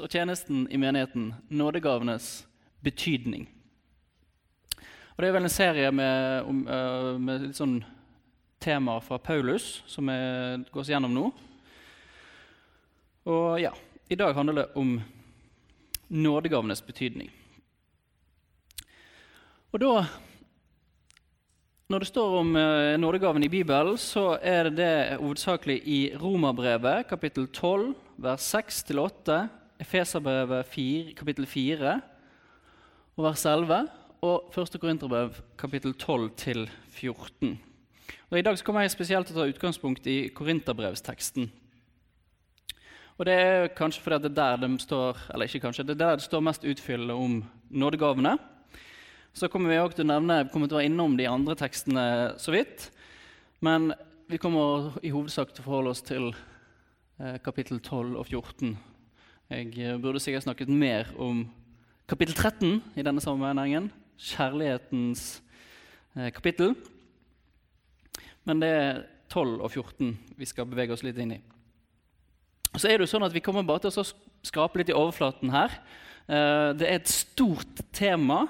Og tjenesten i menigheten, nådegavenes betydning. Og Det er vel en serie med, øh, med litt sånn temaer fra Paulus som går oss gjennom nå. Og ja, I dag handler det om nådegavenes betydning. Og da Når det står om øh, nådegaven i Bibelen, så er det hovedsakelig i Romerbrevet kapittel 12 vers 6-8, Efeserbrevet 4, kapittel 4 og vers 11, og 1. Korinterbrev kapittel 12-14. Og I dag kommer jeg spesielt til å ta utgangspunkt i korinterbrevsteksten. Og Det er kanskje fordi det er der det står eller ikke kanskje, det er der det står mest utfyllende om nådegavene. Så kommer vi også til å nevne, kommer til å være innom de andre tekstene så vidt. Men vi kommer i hovedsak til å forholde oss til Eh, kapittel 12 og 14. Jeg eh, burde sikkert snakket mer om kapittel 13 i denne sammenhengen. Kjærlighetens eh, kapittel. Men det er 12 og 14 vi skal bevege oss litt inn i. Så er det jo sånn at Vi kommer bare til å skrape litt i overflaten her. Det er et stort tema.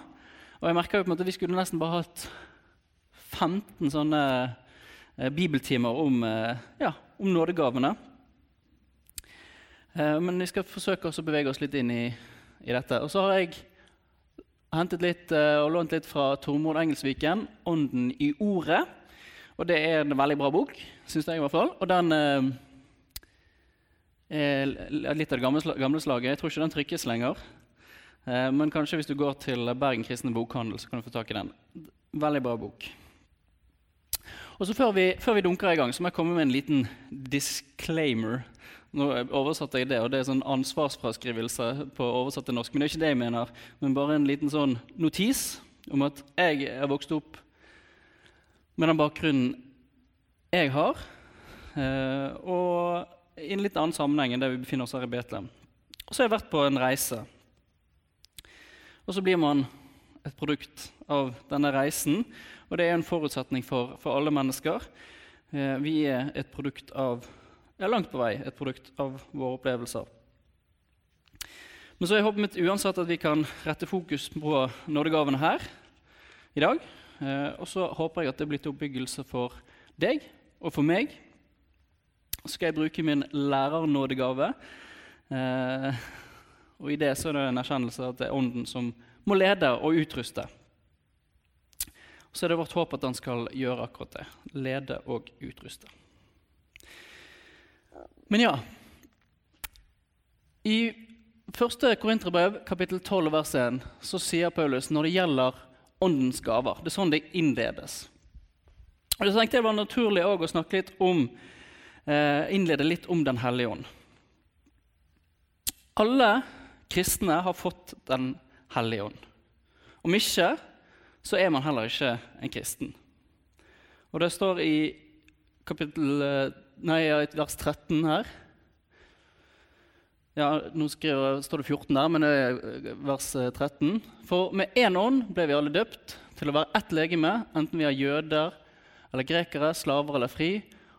Og jeg merker jo på en måte Vi skulle nesten bare hatt 15 sånne bibeltimer om, ja, om nådegavene. Eh, men vi skal forsøke å bevege oss litt inn i, i, dette. Og så har jeg hentet litt eh, og lånt litt fra Tormod Engelsviken, 'Ånden i ordet'. Og det er en veldig bra bok, syns jeg i hvert fall. Og den eh, er litt av det gamle, gamle, slaget. Jeg tror ikke den trykkes lenger. men kanskje hvis du går til Bergen kristne bokhandel, så kan du få tak i den. Veldig bra bok. Og så før vi, før vi dunker i gang, så må jeg komme med en liten disclaimer nå oversatte jeg det, og det er sånn ansvarsfraskrivelse på oversatt til norsk. Men det er ikke det jeg mener, men bare en liten sånn notis om at jeg er vokst opp med den bakgrunnen jeg har, eh, og i en litt annen sammenheng enn det vi befinner oss her i Betlehem. Og så har jeg vært på en reise. Og så blir man et produkt av denne reisen, og det er en forutsetning for, for alle mennesker. Eh, vi er et produkt av er langt på vei et produkt av våre opplevelser. Men så er håpet mitt uansett at vi kan rette fokus på nådegavene her i dag. Eh, og så håper jeg at det blir til oppbyggelse for deg og for meg. Så skal jeg bruke min lærernådegave. Eh, og i det så er det en erkjennelse at det er Ånden som må lede og utruste. Så er det vårt håp at han skal gjøre akkurat det. Lede og utruste. Men ja I 1. Korinterbrev, kapittel 12, vers 1, så sier Paulus når det gjelder åndens gaver Det er sånn det innledes. Og så tenkte jeg det var naturlig å snakke litt om, eh, innlede litt om Den hellige ånd. Alle kristne har fått Den hellige ånd. Om ikke så er man heller ikke en kristen. Og Det står i kapittel eh, Nei, vers 13 her. Ja, Nå skriver, står det 14 der, men det er eh, vers 13. Eh, For med én ånd ble vi alle døpt til å være ett legeme, enten vi er jøder eller grekere, slaver eller fri,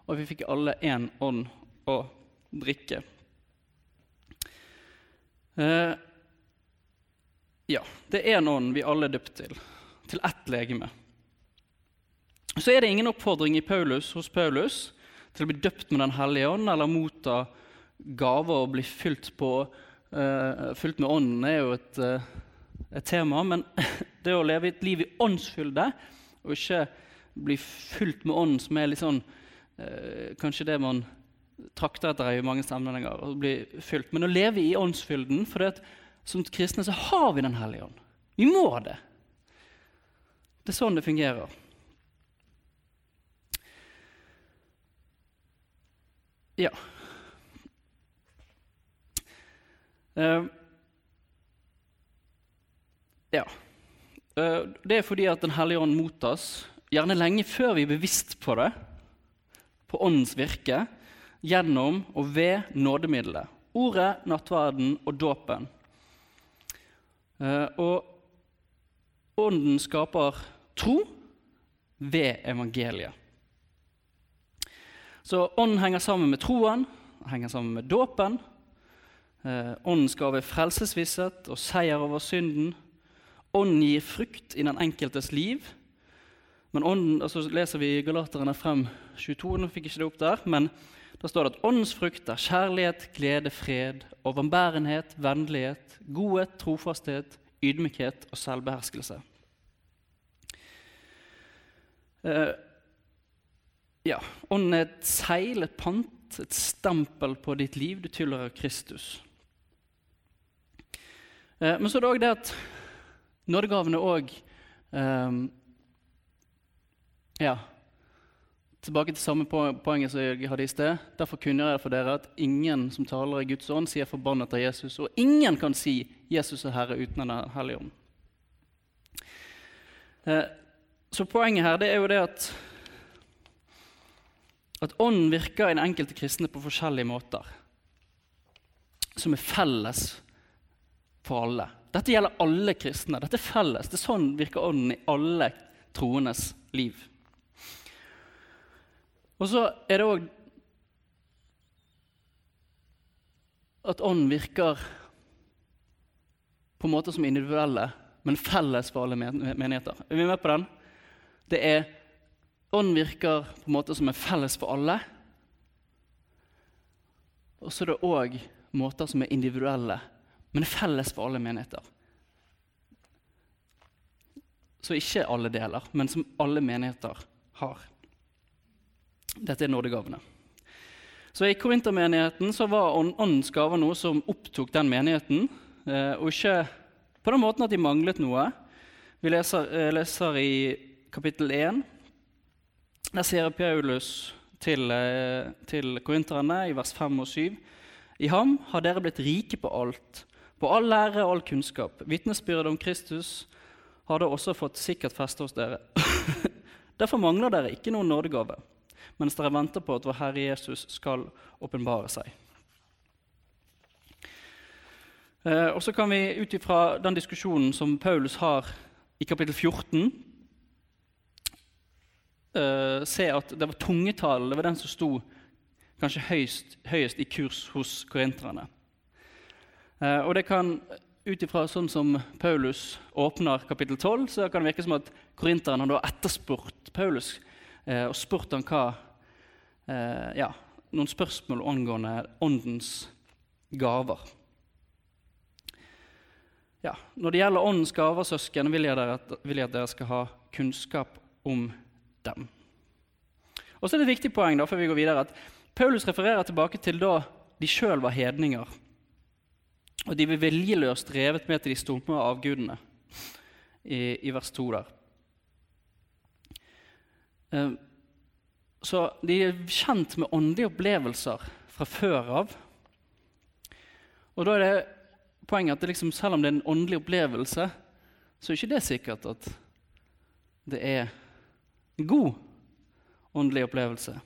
og vi fikk alle én ånd å drikke. Eh, ja, det er én ånd vi alle er døpt til, til ett legeme. Så er det ingen oppfordring i Paulus, hos Paulus til å bli døpt med Den hellige ånd eller motta gaver og bli fylt, på, uh, fylt med Ånden, er jo et, uh, et, tema. Men det å leve et liv i åndsfylde og ikke bli fylt med Ånden, som er litt sånn uh, Kanskje det man trakter etter i mange sammenhenger. å bli fylt. Men å leve i åndsfylden For det som kristne så har vi Den hellige ånd. Vi må det. Det er sånn det fungerer. Ja. Uh, Ja. Uh, det er fordi at Den hellige ånd mottas gjerne lenge før vi er bevisst på det, på åndens virke, gjennom og ved nådemiddelet. Ordet, nattverden og dåpen. Uh, og ånden skaper tro ved evangeliet. Så ånden henger sammen med troen, henger sammen med dåpen. Eh, ånden skal ved frelsesvisshet og seier over synden. Ånden gir frukt i den enkeltes liv. Men ånden, altså leser vi Galaterne frem 22, nå fikk jeg ikke det opp der, men da står det at åndens frukt er kjærlighet, glede, fred, overbærenhet, vennlighet, godhet, trofasthet, ydmykhet og selvbeherskelse. Eh, ja, Ånden er et seil, et pant, et stempel på ditt liv. Du tilhører Kristus. Eh, men så er det òg det at nådegavene òg eh, Ja, tilbake til samme poenget som jeg hadde i sted. Derfor kunne jeg for dere at ingen som taler i Guds ånd, sier 'forbannet av Jesus'. Og ingen kan si 'Jesus er Herre' uten Den hellige ånd. Eh, så poenget her det er jo det at at Ånden virker i den enkelte kristne på forskjellige måter, som er felles for alle. Dette gjelder alle kristne. Dette er felles. Det er Sånn virker Ånden i alle troendes liv. Og så er det òg at ånden virker på en måte som individuelle, men felles for alle menigheter. Er vi med på den? Det er Ånden virker på en måte som er felles for alle. Og så er det òg måter som er individuelle, men felles for alle menigheter. Så ikke alle deler, men som alle menigheter har. Dette er nådegavene. Så I korintermenigheten så var åndens gaver noe som opptok den menigheten. Eh, og ikke på den måten at de manglet noe. Vi leser, eh, leser i kapittel 1. Der sier Paulus til, eh, til korinterne i vers 5 og 7.: I ham har dere blitt rike på alt, på all lære og all kunnskap. Vitnesbyrdet om Kristus har da også fått sikkert feste hos dere. Derfor mangler dere ikke noen nådegave mens dere venter på at vår Herre Jesus skal åpenbare seg. Eh, og så kan vi ut ifra den diskusjonen som Paulus har i kapittel 14, eh, se at det var tungetalen det var den som sto kanskje høyest, høyest i kurs hos korinterne. Uh, og det kan ut ifra sånn som Paulus åpner kapittel 12, så kan det virke som at korinterne har etterspurt Paulus eh, og spurt ham hva eh, ja, noen spørsmål angående åndens gaver. Ja, når det gjelder åndens gaver, søsken, vil jeg, dere, vil jeg at dere skal ha kunnskap om dem. Og så er det et viktig poeng da, før vi går videre, at Paulus refererer tilbake til da de sjøl var hedninger. Og de ble viljeløst revet med til de stumme avgudene i, i vers 2 der. Eh, så de er kjent med åndelige opplevelser fra før av. Og da er det poenget at liksom, selv om det er en åndelig opplevelse, så er ikke det sikkert at det er god åndelig opplevelse.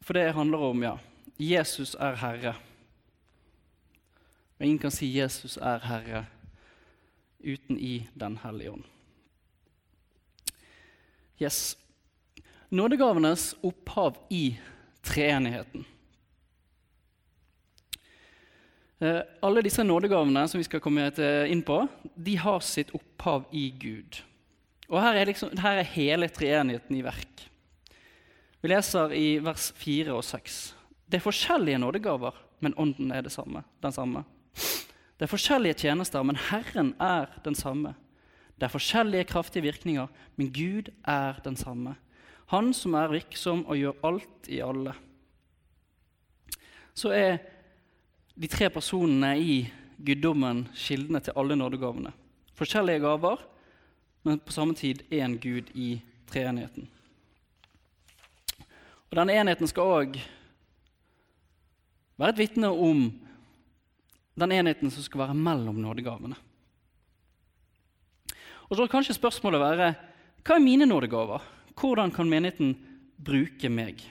For det handler om ja, Jesus er Herre. Og ingen kan si 'Jesus er Herre' uten i Den hellige ånd. Yes. Nådegavenes opphav i treenigheten. Eh, alle disse nådegavene som vi skal komme inn på, de har sitt opphav i Gud. Og Her er, liksom, her er hele treenigheten i verk. Vi leser i vers 4 og 6. Det er forskjellige nådegaver, men ånden er samme, den samme. Det er forskjellige tjenester, men Herren er den samme. Det er forskjellige kraftige virkninger, men Gud er den samme. Han som er virksom og gjør alt i alle. Så er de tre personene i guddommen kildene til alle nådegavene. Forskjellige gaver, men på samme tid én Gud i treenigheten. Og Denne enheten skal òg være et vitne om den enheten som skal være mellom nådegavene. Og Så kan kanskje spørsmålet være hva er mine nådegaver? Hvordan kan menigheten bruke meg?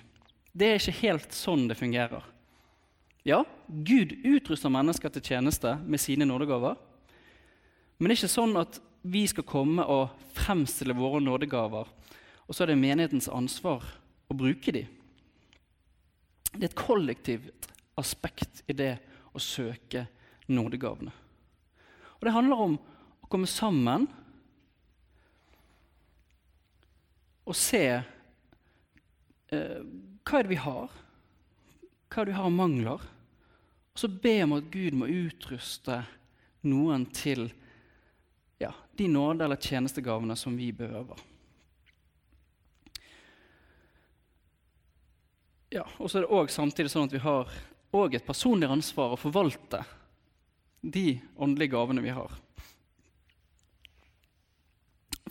Det er ikke helt sånn det fungerer. Ja, Gud utruster mennesker til tjeneste med sine nådegaver. Men det er ikke sånn at vi skal komme og fremstille våre nådegaver, og så er det menighetens ansvar å bruke dem. Det er et kollektivt aspekt i det å søke nådegavene. Og Det handler om å komme sammen og se eh, hva er det vi har, hva er det vi har av mangler, og så be om at Gud må utruste noen til ja, de nåde- eller tjenestegavene som vi behøver. Ja, og så er det også samtidig sånn at vi har et personlig ansvar å forvalte de åndelige gavene vi har.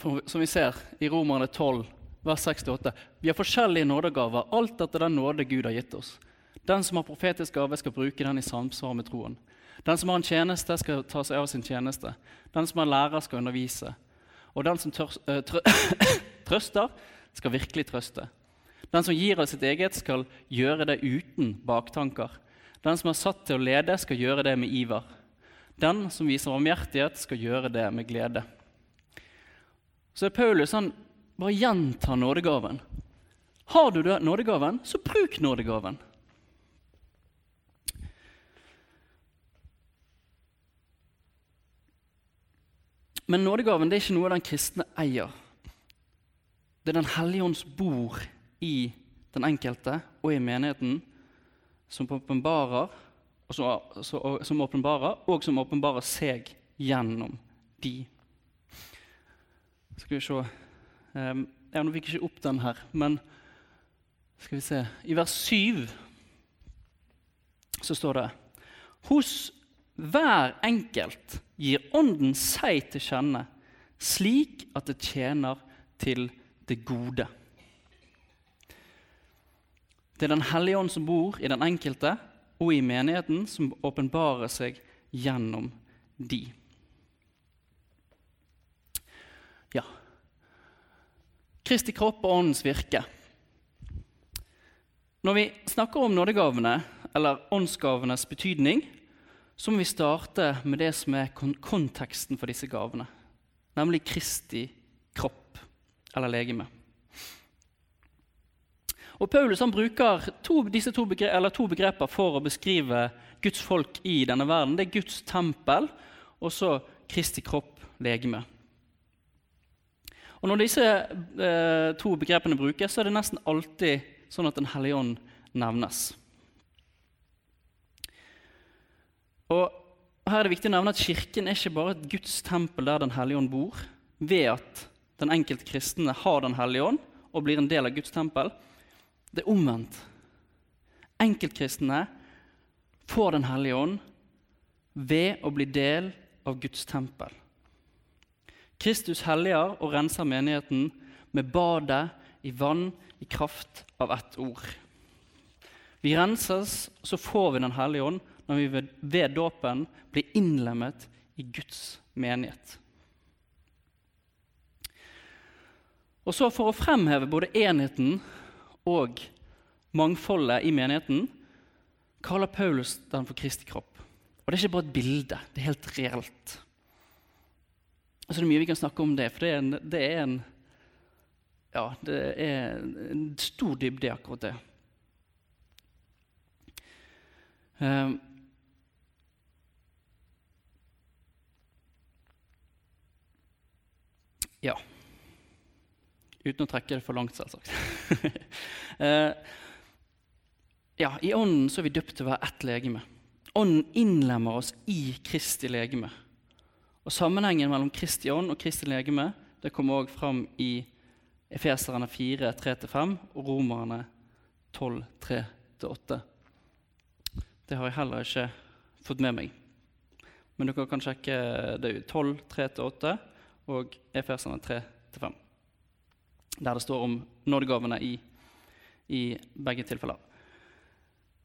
For, som vi ser i Romerne 12, vers 68. Vi har forskjellige nådegaver, alt etter den nåde Gud har gitt oss. Den som har profetisk gave, skal bruke den i samsvar med troen. Den som har en tjeneste, skal ta seg av sin tjeneste. Den som har lærer, skal undervise. Og den som tør, uh, trø trøster, skal virkelig trøste. Den som gir av sitt eget, skal gjøre det uten baktanker. Den som er satt til å lede, skal gjøre det med iver. Den som viser omhjertighet, skal gjøre det med glede. Så er Paulus han bare gjentar nådegaven. Har du nådegaven, så bruk nådegaven. Men nådegaven det er ikke noe den kristne eier. Det er Den hellige ånds bor i den enkelte og i menigheten som åpenbarer og som åpenbarer, seg gjennom de. Skal vi se um, Nå fikk ikke opp den her, men skal vi se I vers 7 så står det Hos hver enkelt gir Ånden seg til kjenne, slik at det tjener til det gode. Det er Den hellige ånd som bor i den enkelte og i menigheten, som åpenbarer seg gjennom de. Ja Kristi kropp og åndens virke. Når vi snakker om nådegavene, eller åndsgavenes betydning, så må vi starte med det som er konteksten for disse gavene, nemlig Kristi kropp eller legeme. Og Paulus bruker to, disse to, begreper, to begreper for å beskrive Guds folk i denne verden. Det er Guds tempel og så Kristi kropp, legeme. Og Når disse eh, to begrepene brukes, så er det nesten alltid sånn at Den hellige ånd nevnes. Og her er det viktig å nevne at Kirken er ikke bare et Guds tempel der Den hellige ånd bor, ved at den enkelte kristne har Den hellige ånd og blir en del av Guds tempel. Det er omvendt. Enkeltkristne får Den hellige ånd ved å bli del av Guds tempel. Kristus helliger og renser menigheten med badet i vann i kraft av ett ord. Vi renses, så får vi Den hellige ånd når vi ved, ved dåpen blir innlemmet i Guds menighet. Og så For å fremheve både enheten og mangfoldet i menigheten, kaller Paulus den for Kristi kropp. Og det er ikke bare et bilde, det er helt reelt. Altså, det er mye vi kan snakke om det, for det er en, det er en ja, det er en stor dybde i akkurat det. Um, ja. Uten å trekke det for langt, selvsagt. uh, ja, I Ånden så er vi døpt til å være ett legeme. Ånden innlemmer oss i Kristi legeme. Og Sammenhengen mellom Kristi ånd og Kristi legeme det kommer også fram i Efeserne 4, 3-5 og Romerne 12, 3-8. Det har jeg heller ikke fått med meg. Men dere kan sjekke det ut. 12, 3-8 og Efeserne 3-5 der det står om nådegavene i, i begge tilfeller.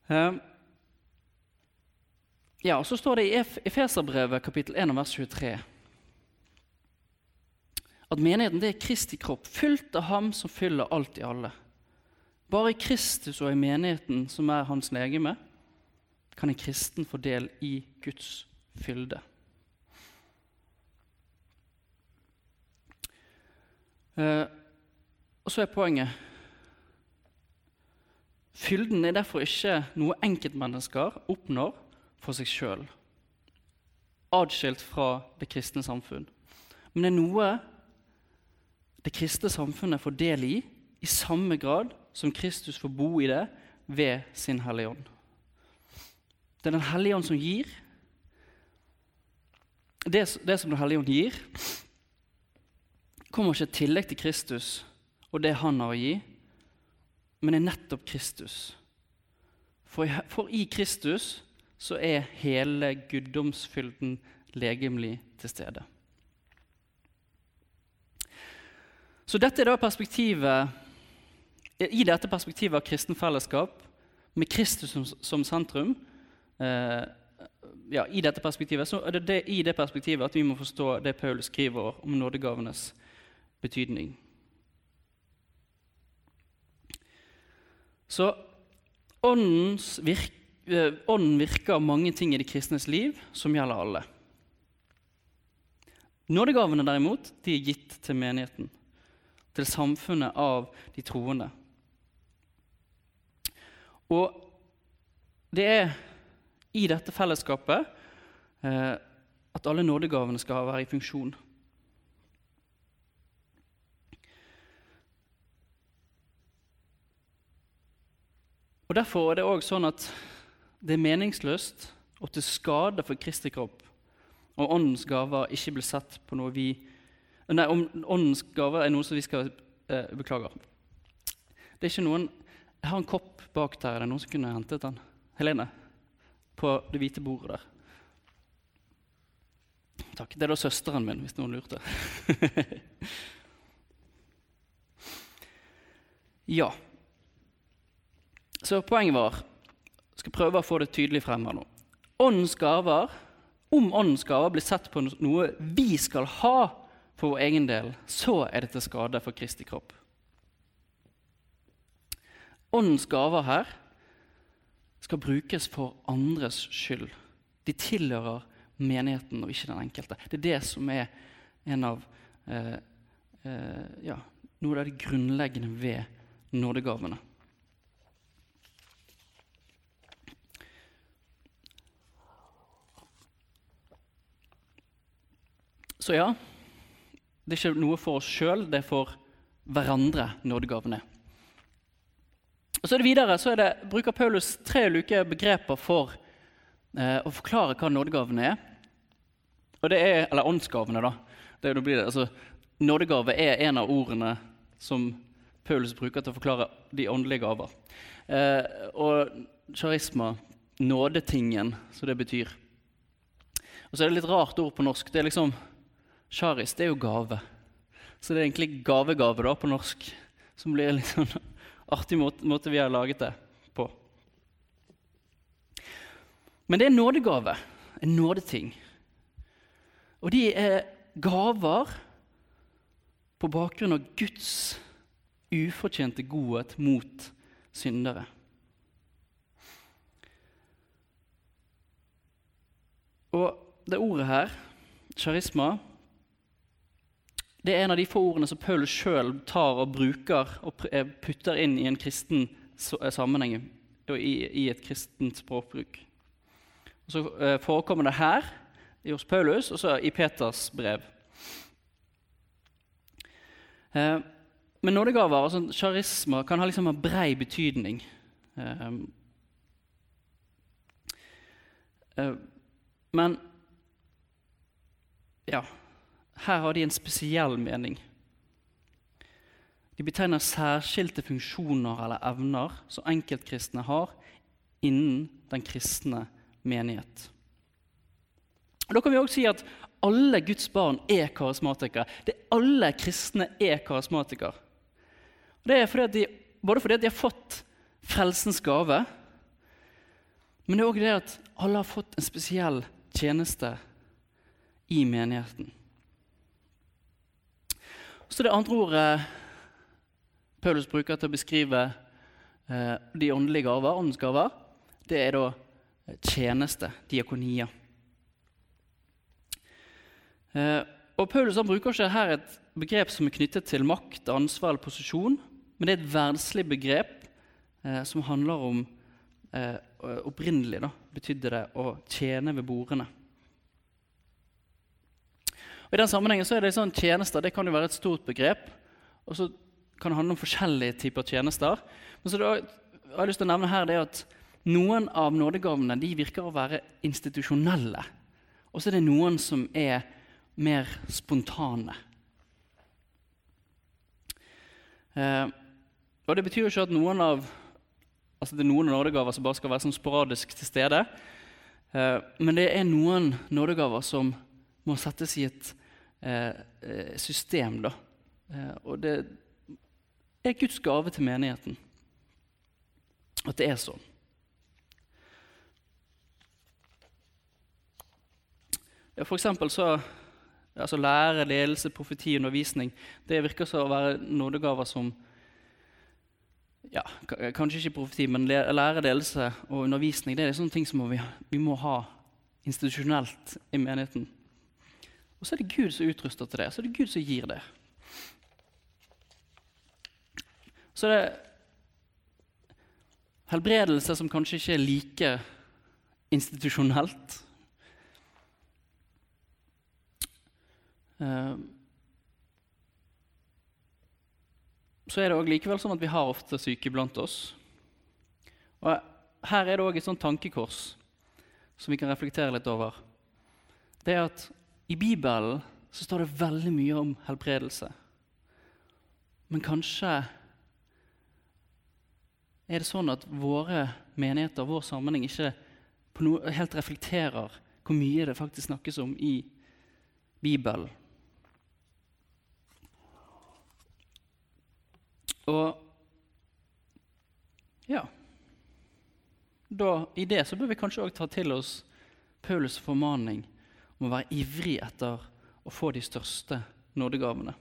Uh, Ja, og Så står det i Efeserbrevet kapittel 1 vers 23 at menigheten det er Kristi kropp, fylt av Ham som fyller alt i alle. Bare i Kristus og i menigheten, som er hans legeme, kan en kristen få del i Guds fylde. Eh, og så er poenget Fylden er derfor ikke noe enkeltmennesker oppnår for seg sjøl, atskilt fra det kristne samfunn. Men det er noe det kristne samfunnet får del i i samme grad som Kristus får bo i det ved sin Hellige Ånd. Det er Den hellige ånd som gir. Det, det som Den hellige ånd gir, kommer ikke i tillegg til Kristus og det han har å gi, men er nettopp Kristus. For i, Kristus så er hele guddomsfylden legemlig til stede. Så dette er da perspektivet, I dette perspektivet av kristen fellesskap, med Kristus som, som sentrum, eh, ja, i dette perspektivet, så er det, det i det perspektivet at vi må forstå det Paul skriver om nådegavenes betydning. Så virke, eh, ånden virker mange ting i de kristnes liv som gjelder alle. Nådegavene derimot, de er gitt til menigheten, til samfunnet av de troende. Og det er i dette fellesskapet eh, at alle nådegavene skal være i funksjon. Og Derfor er det også sånn at det er meningsløst og til skade for Kristi kropp om åndens gaver ikke blir sett på noe vi Nei, om åndens gaver er noe som vi skal eh, Beklager. Det er ikke noen Jeg har en kopp bak der. Er det noen som kunne hentet den? Helene? På det hvite bordet der. Takk. Det er da søsteren min, hvis noen lurte. ja. Så poenget var Jeg skal prøve å få det tydelig frem her nå. Åndens gaver, om åndens gaver blir sett på noe vi skal ha for vår egen del, så er det til skade for Kristi kropp. Åndens gaver her skal brukes for andres skyld. De tilhører menigheten og ikke den enkelte. Det er det som er en av eh, eh, ja, noe av det grunnleggende ved nådegavene. Så ja, det er ikke noe for oss sjøl, det er for hverandre nådegavene. Og så er det videre, så er det, bruker Paulus tre ulike begreper for eh, å forklare hva nådegavene er. Og det er, Eller åndsgavene, da. Det, det blir det. Altså, nådegave er en av ordene som Paulus bruker til å forklare de åndelige gaver. Eh, og charisma, nådetingen, som det betyr. Og så er det litt rart ord på norsk. Det er liksom Charis det er jo gave. Så det er egentlig gavegave -gave på norsk, som blir litt sånn artig måte, måte, vi har laget det på. Men det er nådegave, en nådeting. Og de er gaver på bakgrunn av Guds ufortjente godhet mot syndere. Og det ordet her, charisma, det er en av de få ordene som Paul sjøl tar og bruker og eh, putter inn i en kristen eh, sammenheng og i, et kristent språkbruk. Og så eh, forekommer det her hos Paulus og så i Peters brev. Men nådegaver, altså sjarisma, kan ha liksom en brei betydning. Men ja her har de en spesiell mening. De betegner særskilte funksjoner eller evner som enkeltkristne har innen den kristne menighet. Og da kan vi også si at alle Guds barn er karismatikere. Det Alle kristne er karismatikere. Det er fordi de, både fordi de har fått frelsens gave, Men det er òg det at alle har fått en spesiell tjeneste i menigheten. Så det andre ordet Paulus bruker til å beskrive eh, de åndelige gaver, åndens gaver, det er da tjeneste, diakonia. Eh, og Paulus han bruker ikke her et begrep som er knyttet til makt, ansvar eller posisjon, men det er et verdslig begrep eh, som handler om eh, Opprinnelig da, betydde det å tjene ved bordene. Og I den sammenhengen så er det sånn tjenester det kan jo være et stort begrep. og så kan det handle om forskjellige typer tjenester. Men så da, har jeg lyst til å nevne her det at Noen av nådegavene de virker å være institusjonelle. Og så er det noen som er mer spontane. Eh, og Det betyr jo ikke at noen av altså det er noen nådegaver som bare skal være sånn sporadisk til stede. Eh, men det er noen nådegaver som må settes i et system. Da. Eh, og det er Guds gave til menigheten at det er sånn. Ja, for eksempel så altså Lære, ledelse, profeti, undervisning det virker som å være nådegaver som ja, Kanskje ikke profeti, men lære, ledelse og undervisning det er sånne ting som vi, vi må ha institusjonelt i menigheten. Og så er det Gud som utruster til det. Så er det Gud som gir det. Så er det helbredelse som kanskje ikke er like institusjonelt. Uh, så er det også likevel sånn at vi har ofte syke blant oss. Og Her er det òg et sånt tankekors som vi kan reflektere litt over. Det er at I Bibelen så står det veldig mye om helbredelse. Men kanskje er det sånn at våre menigheter, vår sammenheng, ikke noe, helt reflekterer hvor mye det faktisk snakkes om i Bibelen. Og ja da, I det så bør vi kanskje også ta til oss Paulus' formaning om å være ivrig etter å få de største nådegavene.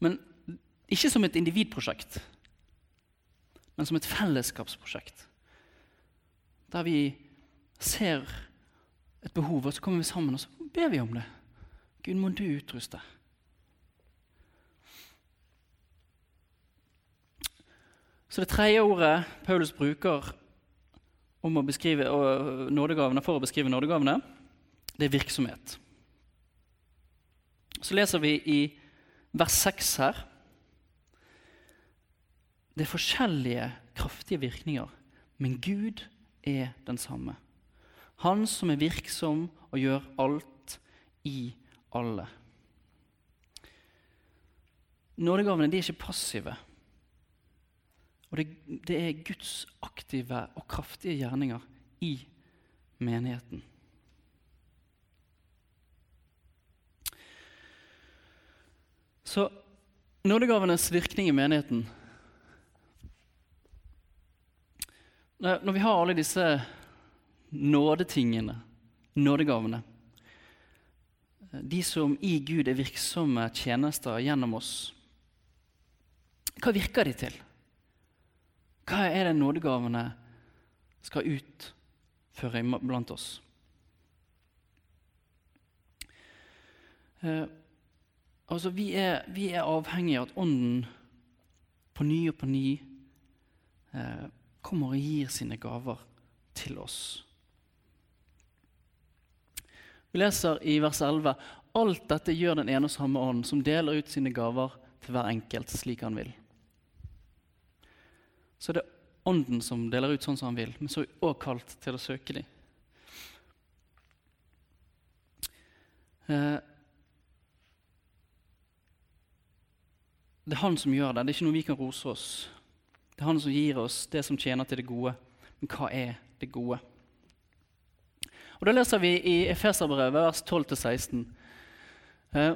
Men ikke som et individprosjekt, men som et fellesskapsprosjekt. Der vi ser et behov, og så kommer vi sammen og så ber vi om det. Gud, må du utruste. Så det tredje ordet Paulus bruker om å beskrive nådegavene, for å beskrive nådegavene, det er virksomhet. Så leser vi i vers 6 her Det er forskjellige kraftige virkninger, men Gud er den samme. Han som er virksom og gjør alt i alle. Nådegavene de er ikke passive. Og det, det er Guds aktive og kraftige gjerninger i menigheten. Så nådegavenes virkning i menigheten Når vi har alle disse nådetingene, nådegavene De som i Gud er virksomme tjenester gjennom oss, hva virker de til? Hva er det nådegavene skal utføre blant oss? Eh, altså, vi er, vi er avhengige av at Ånden på ny og på ny eh, kommer og gir sine gaver til oss. Vi leser i vers 11.: Alt dette gjør den ene og samme ånd, som deler ut sine gaver til hver enkelt slik han vil så er det Ånden som deler ut sånn som han vil, men så er vi òg kalt til å søke dem. Eh, det er han som gjør det. Det er ikke noe vi kan rose oss. Det er han som gir oss det som tjener til det gode. Men hva er det gode? Og Da leser vi i Efeserbrevet vers 12-16. Eh,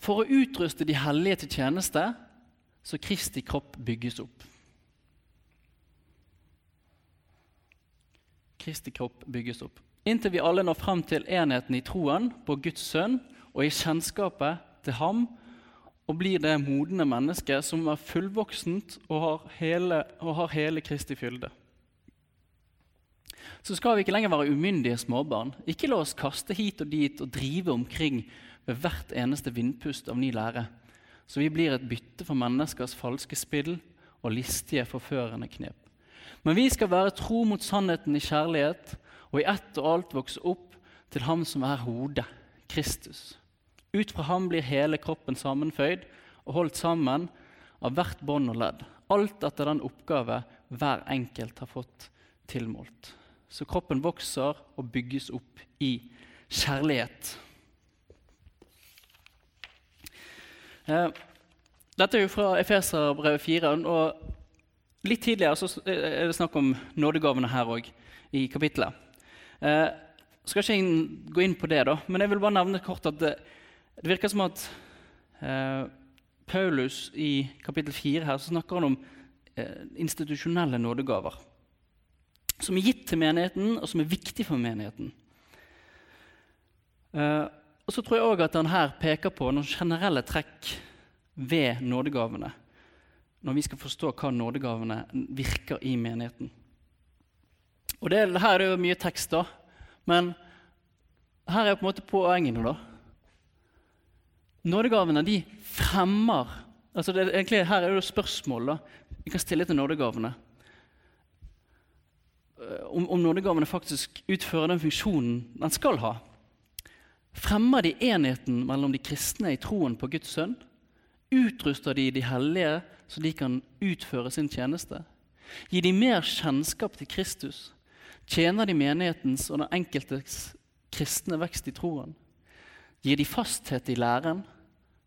for å utruste de hellige til tjeneste, så Kristi kropp bygges opp. Kristi kropp bygges opp. Inntil vi alle når fram til enheten i troen på Guds sønn og i kjennskapet til ham, og blir det modne mennesket som er fullvoksent og har hele, og har hele Kristi fylde. Så skal vi ikke lenger være umyndige småbarn. Ikke la oss kaste hit og dit og drive omkring ved hvert eneste vindpust av ny lære, så vi blir et bytte for menneskers falske spill og listige, forførende knep. Men vi skal være tro mot sannheten i kjærlighet og i ett og alt vokse opp til Ham som er hodet, Kristus. Ut fra ham blir hele kroppen sammenføyd og holdt sammen av hvert bånd og ledd, alt etter den oppgave hver enkelt har fått tilmålt. Så kroppen vokser og bygges opp i kjærlighet. Eh, dette er jo fra Efeserbrevet 4. og Litt tidligere så er det snakk om nådegavene her òg, i kapittelet. Eh, skal ikke gå inn på det, da, men jeg vil bare nevne kort at det, det virker som at eh, Paulus i kapittel 4 her, så snakker han om eh, institusjonelle nådegaver. Som er gitt til menigheten, og som er viktig for menigheten. Eh, og så tror jeg òg at han her peker på noen generelle trekk ved nådegavene. Når vi skal forstå hva nådegavene virker i menigheten. Og det, Her er det jo mye tekst, da, men her er på en måte poengene. da. Nådegavene de fremmer altså det, egentlig Her er det spørsmål da. vi kan stille til nådegavene. Eh, om, om nådegavene faktisk utfører den funksjonen den skal ha. Fremmer de enheten mellom de kristne i troen på Guds sønn? Utruster de de hellige så de kan utføre sin tjeneste? Gi de mer kjennskap til Kristus? Tjener de menighetens og den enkeltes kristne vekst i troen? Gir de fasthet i læren?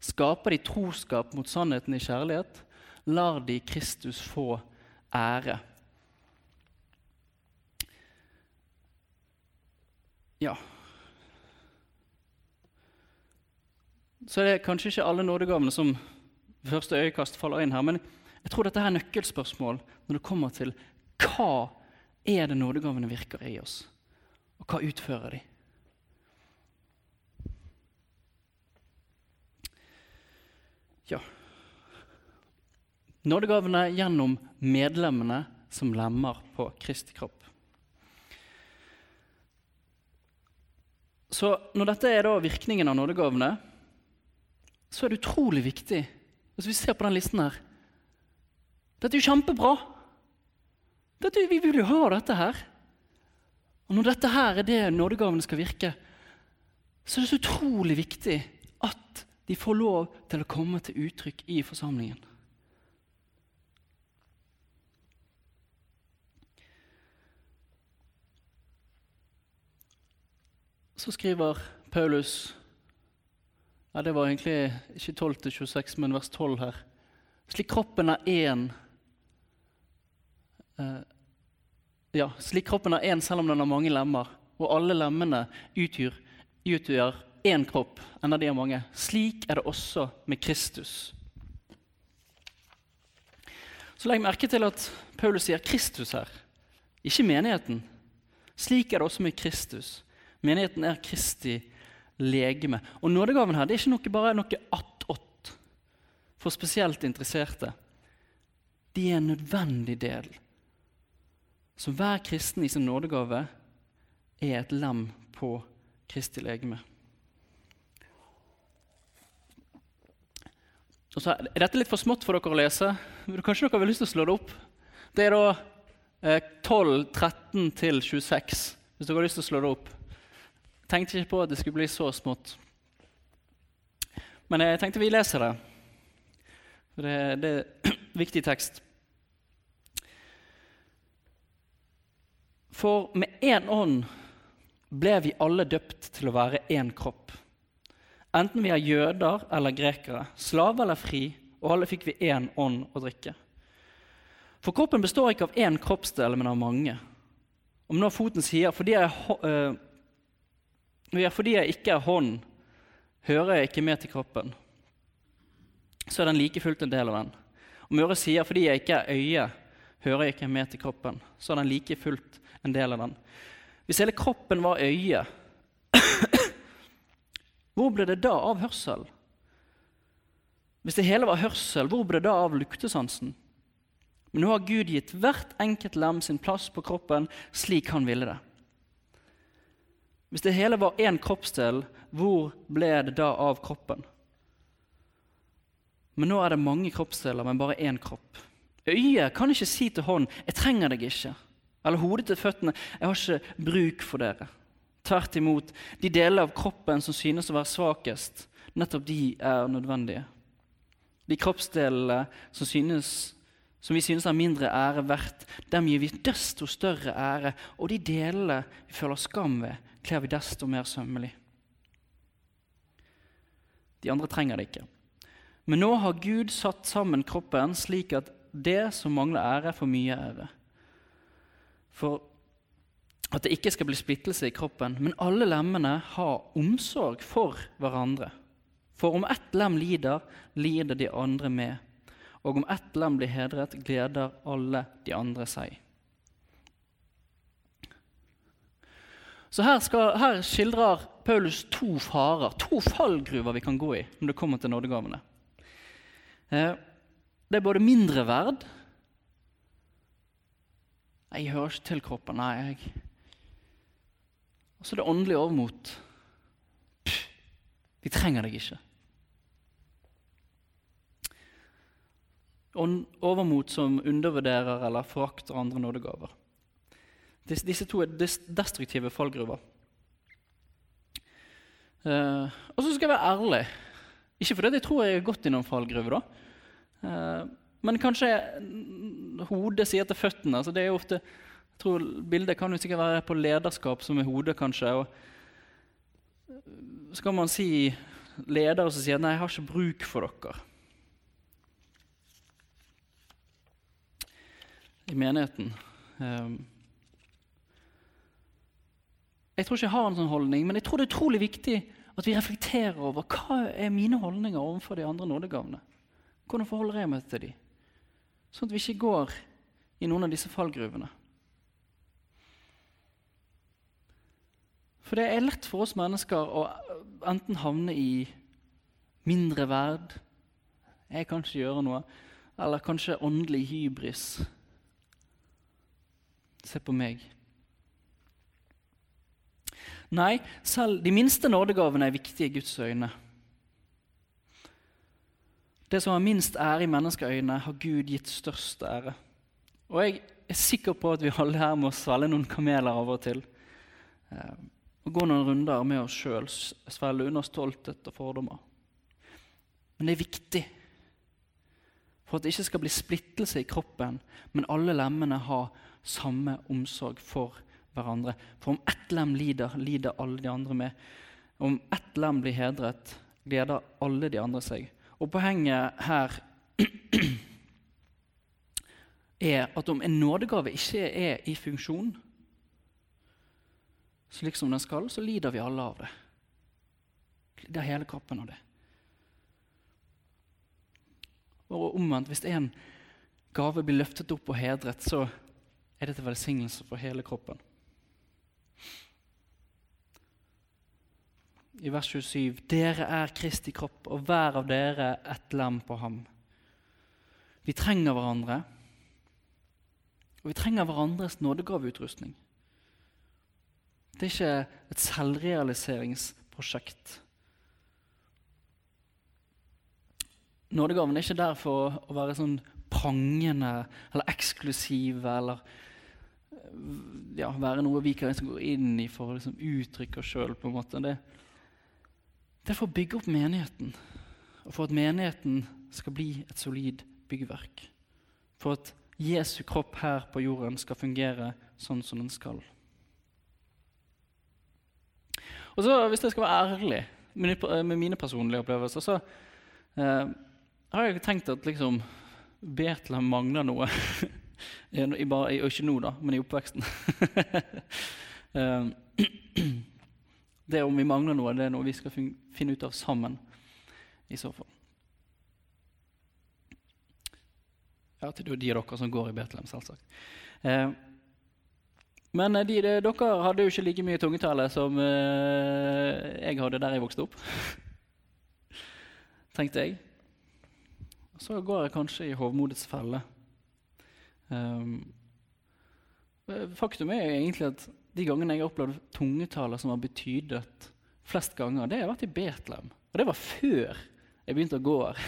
Skaper de troskap mot sannheten i kjærlighet? Lar de Kristus få ære? Ja Så er det kanskje ikke alle nådegavene som første øyekast faller inn her, men jeg tror dette er nøkkelspørsmål når det kommer til hva er det nådegavene virker i oss, og hva utfører de? Ja Nådegavene gjennom medlemmene som lemmer på Kristi kropp. Så når dette er virkningen av nådegavene, så er det utrolig viktig Hvis vi ser på den listen her Dette er jo kjempebra. Dette, vi vil jo ha dette her. Og når dette her er det nådegavene skal virke, så er det så utrolig viktig at de får lov til å komme til uttrykk i forsamlingen. Så skriver Paulus ja, Det var egentlig ikke 12 26, men vers 12 her. Slik kroppen er én eh, Ja, slik kroppen er én selv om den har mange lemmer, og alle lemmene utgjør, utgjør én kropp, enda de er mange. Slik er det også med Kristus. Så legg merke til at Paulus sier Kristus her, ikke menigheten. Slik er det også med Kristus. Menigheten er Kristi legeme. Og nådegaven her det er ikke noe, bare noe attåt for spesielt interesserte. Det er en nødvendig del. Så hver kristen i sin nådegave er et lem på Kristi legeme. Og så er Dette litt for smått for dere å lese. Kanskje dere har lyst til å slå det opp? Det er da eh, 12, 13 til 26, hvis dere har lyst til å slå det opp. Tenkte ikke på at det skulle bli så smått. Men jeg tenkte vi leser det. Det, det er viktig tekst. For med én ånd ble vi alle døpt til å være én kropp. Enten vi er jøder eller grekere, slave eller fri, og alle fikk vi én ånd å drikke. For kroppen består ikke av én kroppsdel, men av mange. Om nå foten sier fordi jeg, uh, fordi jeg ikke er hånd, hører jeg ikke med til kroppen, så er den like fullt en del av den. Om øret sier fordi jeg ikke er øye, hører jeg ikke med til kroppen, så er den like fullt en del av den. Hvis hele kroppen var øye, hvor ble det da av hørsel? Hvis det hele var hørsel, hvor ble det da av luktesansen? Men nå har Gud gitt hvert enkelt lem sin plass på kroppen slik han ville det. Hvis det hele var én kroppsdel, hvor ble det da av kroppen? Men nå er det mange kroppsdeler, men bare én kropp. Øyet kan ikke si til hånd 'Jeg trenger deg ikke', eller hodet til føttene 'Jeg har ikke bruk for dere'. Tvert imot, de deler av kroppen som synes å være svakest, nettopp de er nødvendige. De kroppsdelene som, synes, som vi synes er mindre ære verdt, dem gir vi desto større ære, og de delene vi føler skam ved, kler vi desto mer sømmelig. De andre trenger det ikke. Men nå har Gud satt sammen kroppen slik at det som mangler ære, får mye ære. For at det ikke skal bli splittelse i kroppen, men alle lemmene har omsorg for hverandre. For om ett lem lider, lider de andre med. Og om ett lem blir hedret, gleder alle de andre seg. Så her, skal, her, skildrer Paulus to farer, to fallgruver vi kan gå i når det kommer til nådegavene. Eh, det er både mindre verd Jeg hører ikke til kroppen. Nei, Og så er det åndelig overmot. Vi trenger deg ikke. Overmot som undervurderer eller forakter andre nådegaver. Disse to er destruktive fallgruver. Uh, og så skal jeg være ærlig. Ikke fordi jeg tror jeg har gått i noen fallgruver. Uh, men kanskje hodet sier til føttene. Altså det er jo ofte, jeg tror Bildet kan jo sikkert være på lederskap som er hodet, kanskje. Og kan man si ledere som sier 'nei, jeg har ikke bruk for dere'. I menigheten. Um, jeg tror ikke jeg har en sånn holdning, men jeg tror det er utrolig viktig at vi reflekterer over hva er mine holdninger overfor de andre nådegavene. Hvordan forholder jeg meg til dem? Sånn at vi ikke går i noen av disse fallgruvene. For det er lett for oss mennesker å enten havne i mindre verd Jeg kan ikke gjøre noe. Eller kanskje åndelig hybris. Se på meg. Nei, selv de minste nådegavene er viktige i Guds øyne. Det som har minst ære i menneskeøyne, har Gud gitt størst ære. Og jeg er sikker på at vi alle her må svelge noen kameler av og til. Eh, og gå noen runder med oss sjøl, svelge unna stolthet og fordommer. Men det er viktig for at det ikke skal bli splittelse i kroppen, men alle lemmene har samme omsorg for hverandre. For om ett lem lider, lider alle de andre med. Om ett lem blir hedret, gleder alle de andre seg. Og poenget her er at om en nådegave ikke er i funksjon slik som den skal, så lider vi alle av det. Det er hele kroppen av det. Og omvendt, hvis en gave blir løftet opp og hedret, så er det til velsignelse for hele kroppen. I vers 27.: Dere er Kristi kropp, og hver av dere et lem på ham. Vi trenger hverandre, og vi trenger hverandres nådegaveutrustning. Det er ikke et selvrealiseringsprosjekt. Nådegaven er ikke der for å være sånn prangende eller eksklusive eller ja, være noe vi kan liksom gå inn i for å liksom uttrykke oss sjøl. Det, det er for å bygge opp menigheten, og for at menigheten skal bli et solid byggverk. For at Jesu kropp her på jorden skal fungere sånn som den skal. Og så, Hvis jeg skal være ærlig med mine personlige opplevelser, så eh, har jeg tenkt at liksom, Betlehem mangler noe. I, bare, ikke nå, da, men i oppveksten. eh, Det om vi mangler noe, det er noe vi skal finne ut av sammen. i så fall. Ja, til de av dere som går i Betlehem, selvsagt. Eh, men de, de, dere hadde jo ikke like mye tungetale som eh, jeg hadde der jeg vokste opp. Tenkte jeg. Så går jeg kanskje i hovmodets felle. Eh, faktum er jo egentlig at de gangene jeg har opplevd tungetale som har betydet flest ganger, det har vært i Betlehem. Og det var før jeg begynte å gå her.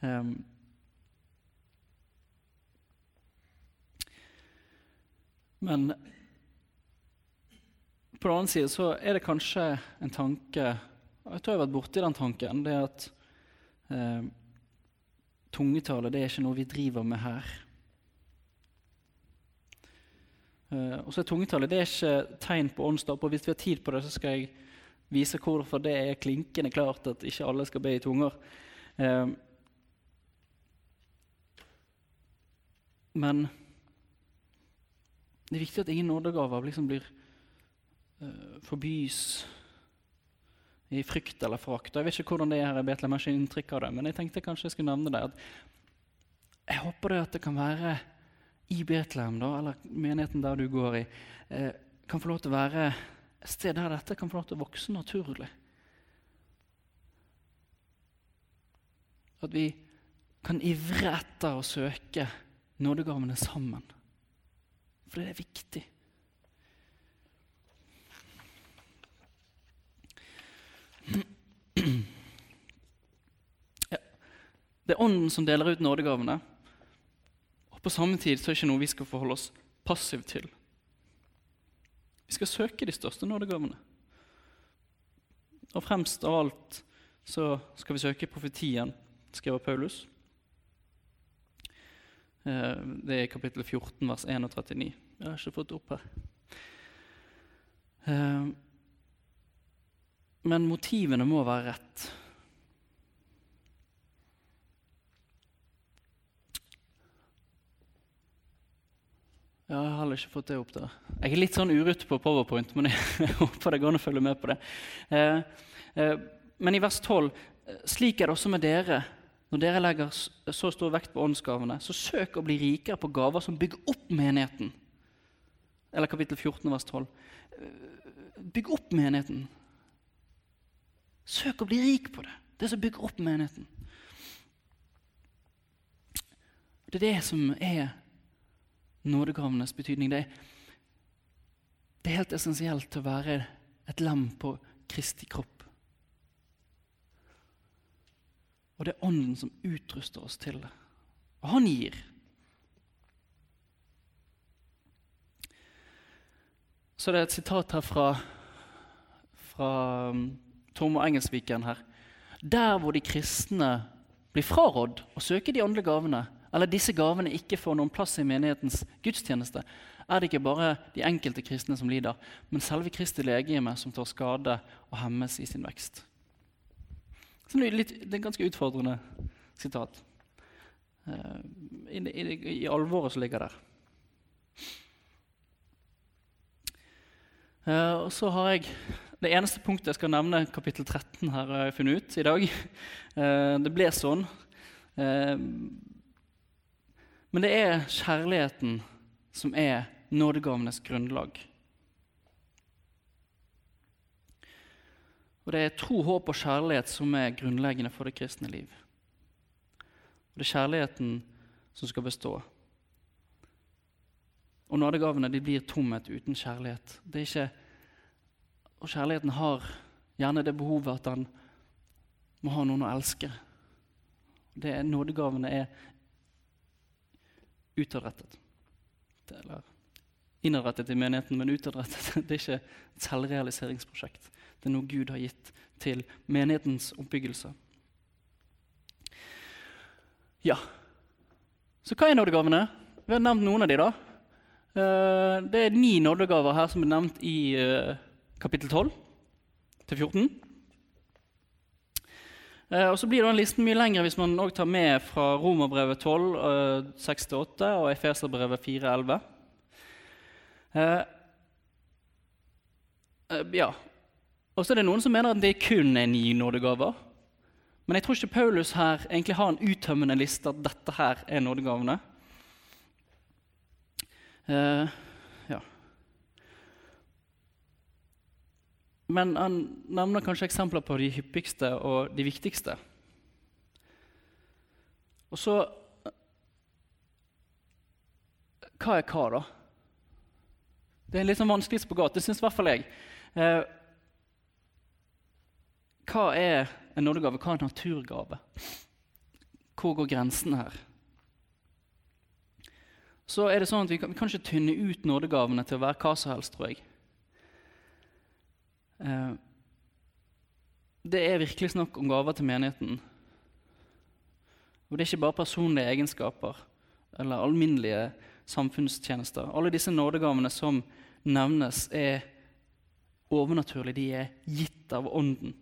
um, Men på den annen side så er det kanskje en tanke Jeg tror jeg har vært borti den tanken. Det at um, tungetale det er ikke noe vi driver med her. Eh, og så er tungetale det er ikke tegn på åndsdåp. Hvis vi har tid på det, så skal jeg vise hvorfor det er klinkende klart at ikke alle skal be i tunger. Uh, men det er viktig at ingen nådegaver liksom blir uh, forbys i frykt eller forakt. Jeg vet ikke hvordan det er her i Betlehem, jeg har ikke inntrykk av det, men jeg tenkte kanskje jeg skulle nevne det. jeg håper det at det kan være i Betlehem, da, eller menigheten der du går i, eh, kan få lov til å være et sted der dette kan få lov til å vokse naturlig. At vi kan ivre etter å søke nådegavene sammen. For det er viktig. Ja. Det er Ånden som deler ut nådegavene. På samme tid så er det ikke noe vi skal forholde oss passivt til. Vi skal søke de største nådegavene. Og fremst av alt så skal vi søke profetien, skriver Paulus. Eh, det er kapittel 14, vers 1 og 39. Jeg har ikke fått det opp her. Eh, men motivene må være rett. Jeg har heller ikke fått det opp der. Jeg er litt sånn urute på Powerpoint, men jeg håper det går an å følge med på det. Eh, men i vers 12.: Slik er det også med dere. Når dere legger så stor vekt på åndsgavene, så søk å bli rikere på gaver som bygger opp menigheten. Eller kapittel 14, vers 12. Bygg opp menigheten. Søk å bli rik på det. Det som bygger opp menigheten. Det er det som er nådegavenes betydning. Det er, det er helt essensielt til å være et lem på Kristi kropp. Og det er Ånden som utruster oss til det. Og han gir. Så det er et sitat her fra, fra um, Tormod Engelsviken her. Der hvor de kristne blir frarådd å søke de åndelige gavene, eller disse gavene ikke får noen plass i menighetens gudstjeneste, er det ikke bare de enkelte kristne som lider, men selve Kristi legeme som tar skade og hemmes i sin vekst. Så det, er litt, det er et ganske utfordrende sitat. Uh, i, i, I alvoret som ligger der. Uh, og så har jeg Det eneste punktet jeg skal nevne, kapittel 13, her har jeg funnet ut i dag. Uh, det ble sånn. Men det er kjærligheten som er nådegavenes grunnlag. Og det er tro, håp og kjærlighet som er grunnleggende for det kristne liv. Og det er kjærligheten som skal bestå. Og nådegavene de blir tomhet uten kjærlighet. Det er ikke, og kjærligheten har gjerne det behovet at den må ha noen å elske. Det er, nådegavene er utadrettet. Eller innadrettet i menigheten, men utadrettet. Det er ikke et selvrealiseringsprosjekt. Det er noe Gud har gitt til menighetens oppbyggelse. Ja. Så hva er nådegavene? Vi har nevnt noen av de da. Eh, det er ni nådegaver her som er nevnt i eh, kapittel 12 til 14. Eh, og så blir den listen mye lengre hvis man også tar med fra Romerbrevet 12, 6-8 og Efeserbrevet 4, 11. Ja, og så er det noen som mener at det kun er ni nådegaver. Men jeg tror ikke Paulus her egentlig har en uttømmende liste at dette her er nådegavene. Eh, ja. Men han nevner kanskje eksempler på de hyppigste og de viktigste. Og så Hva er hva, da? Det er en litt sånn vanskelig spagat. Det syns i hvert fall jeg. Eh, hva er en nådegave? Hva er en naturgave? Hvor går grensen her? Så er det sånn at Vi kan, vi kan ikke tynne ut nådegavene til å være hva som helst, tror jeg. Eh, det er virkelig snakk om gaver til menigheten. Og det er ikke bare personlige egenskaper eller alminnelige samfunnstjenester. Alle disse nådegavene som nevnes, er overnaturlige. De er gitt av Ånden.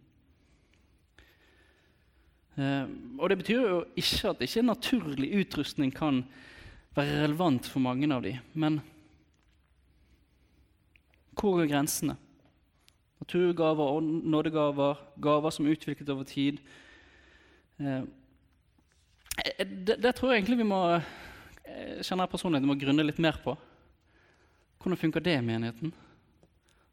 Eh, og Det betyr jo ikke at ikke naturlig utrustning kan være relevant for mange av dem. Men hvor er grensene? Naturgaver, nådegaver, gaver som er utviklet over tid. Eh, eh, det, det, tror jeg egentlig vi må kjenner jeg personlig, vi må grunne litt mer på. Hvordan funker det i menigheten?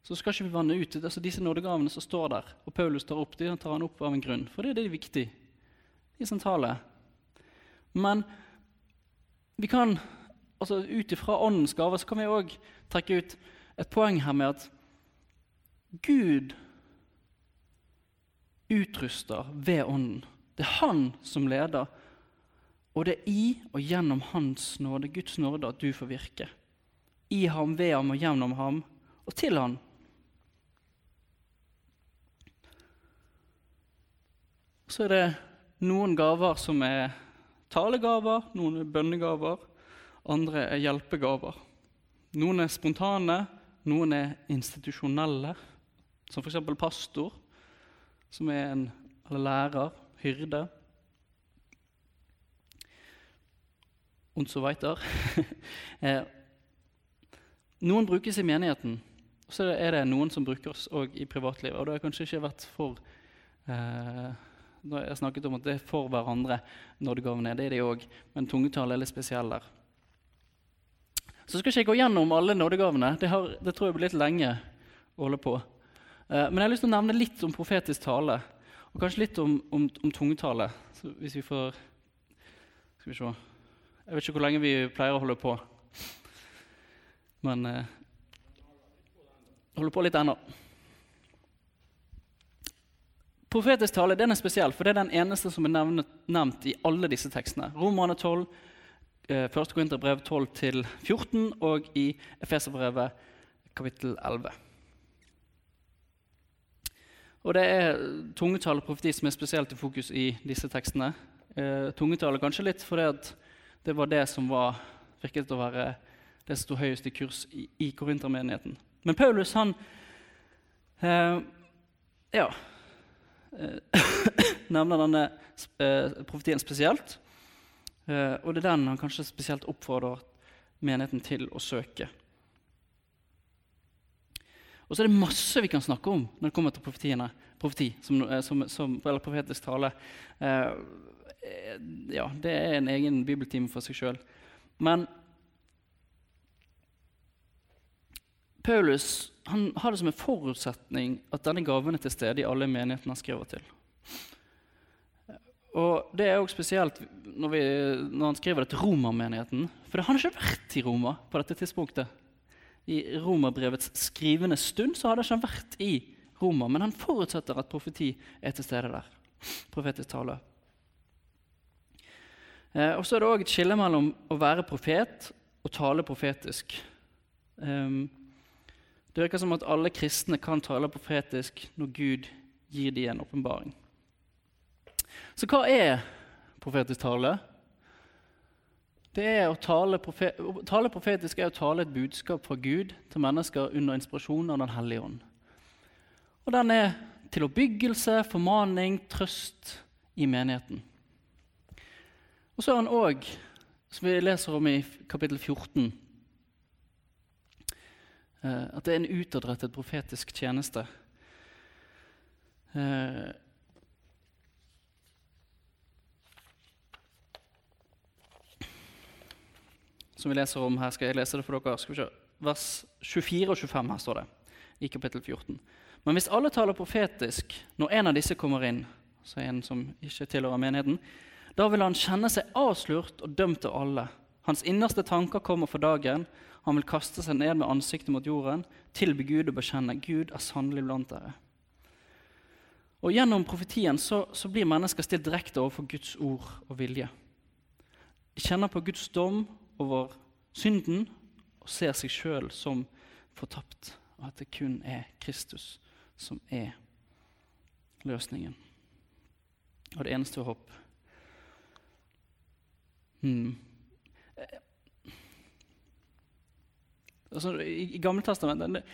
Så skal ikke vi vanne ut altså disse nådegavene som står der, og Paulus tar opp, de tar han opp av en grunn. For det er det viktig. De er sentrale. Men vi kan, altså ut ifra åndens gaver så kan vi òg trekke ut et poeng her med at Gud utruster ved Ånden. Det er Han som leder, og det er i og gjennom Hans nåde, Guds nåde, at du får virke. I ham, ved ham og gjennom ham, og til ham. Så er det noen gaver som er talegaver, noen er bønnegaver, andre er hjelpegaver. Noen er spontane, noen er institusjonelle, som f.eks. pastor, som er en lærer, hyrde. und so weiter. Eh, noen brukes i menigheten, og så er det noen som brukes òg i privatlivet. Og det har kanskje ikke vært for eh, jeg snakket om at det er for hverandre nådegavene. Det er de òg, men tungetall er litt spesiell der. Så skal ikke jeg gå gjennom alle nådegavene. Det, har, det tror jeg blir litt lenge å holde på. Eh, men jeg har lyst til å nevne litt om profetisk tale, og kanskje litt om, om, om tungetale. Så hvis vi får Skal vi se jeg vet ikke hvor lenge vi pleier å holde på. Men eh, holder på litt ennå. Profetisk tale den er spesiell, for det er den eneste som er nevnt, nevnt i alle disse tekstene. Romerne 12, eh, 1. Korinterbrev 12-14 og i Efeserbrevet kapittel 11. Og Det er tungetall og profeti som er spesielt i fokus i disse tekstene. Eh, tungetall kanskje litt fordi det var det som var, virket å være det som sto høyest i kurs i, i korintermenigheten. Men Paulus han eh, ja, eh, nevner denne eh, profetien spesielt. Eh, og det er den han kanskje spesielt oppfordrer menigheten til å søke. Og så er det masse vi kan snakke om når det kommer til profetiene. Profeti, som, eh, som, som, eller profetisk tale. Eh, ja, det er en egen bibeltime for seg sjøl. Men Paulus han har det som en forutsetning at denne gaven er til stede i alle menighetene han skriver til. Og Det er også spesielt når, vi, når han skriver det til romermenigheten. For han har ikke vært i Roma på dette tidspunktet. I romerbrevets skrivende stund så hadde han ikke vært i Roma, men han forutsetter at profeti er til stede der. Profetisk tale. Eh, og så er det òg et skille mellom å være profet og tale profetisk. Um, det virker som at alle kristne kan tale profetisk når Gud gir dem en åpenbaring. Så hva er profetisk tale? Det er å tale, profet, tale profetisk er å tale et budskap fra Gud til mennesker under inspirasjon av Den hellige ånd. Og den er til oppbyggelse, formaning, trøst i menigheten. Og så er han òg, som vi leser om i kapittel 14, eh, at det er en utadrettet profetisk tjeneste. Som vi leser om her, skal jeg lese det for dere. Skal vi. Vers 24 og 25 her står det i kapittel 14. Men hvis alle taler profetisk når en av disse kommer inn, så er en som ikke tilhører menigheten, da vil han kjenne seg avslørt og dømt av alle. Hans innerste tanker kommer for dagen. Han vil kaste seg ned med ansiktet mot jorden, tilby Gud og bekjenne Gud er sannelig blant dere. Og Gjennom profetien så, så blir mennesker stilt direkte overfor Guds ord og vilje. De kjenner på Guds dom over synden og ser seg sjøl som fortapt, og at det kun er Kristus som er løsningen. Og det eneste håp. Hmm. Altså, I, i Gammeltestamentet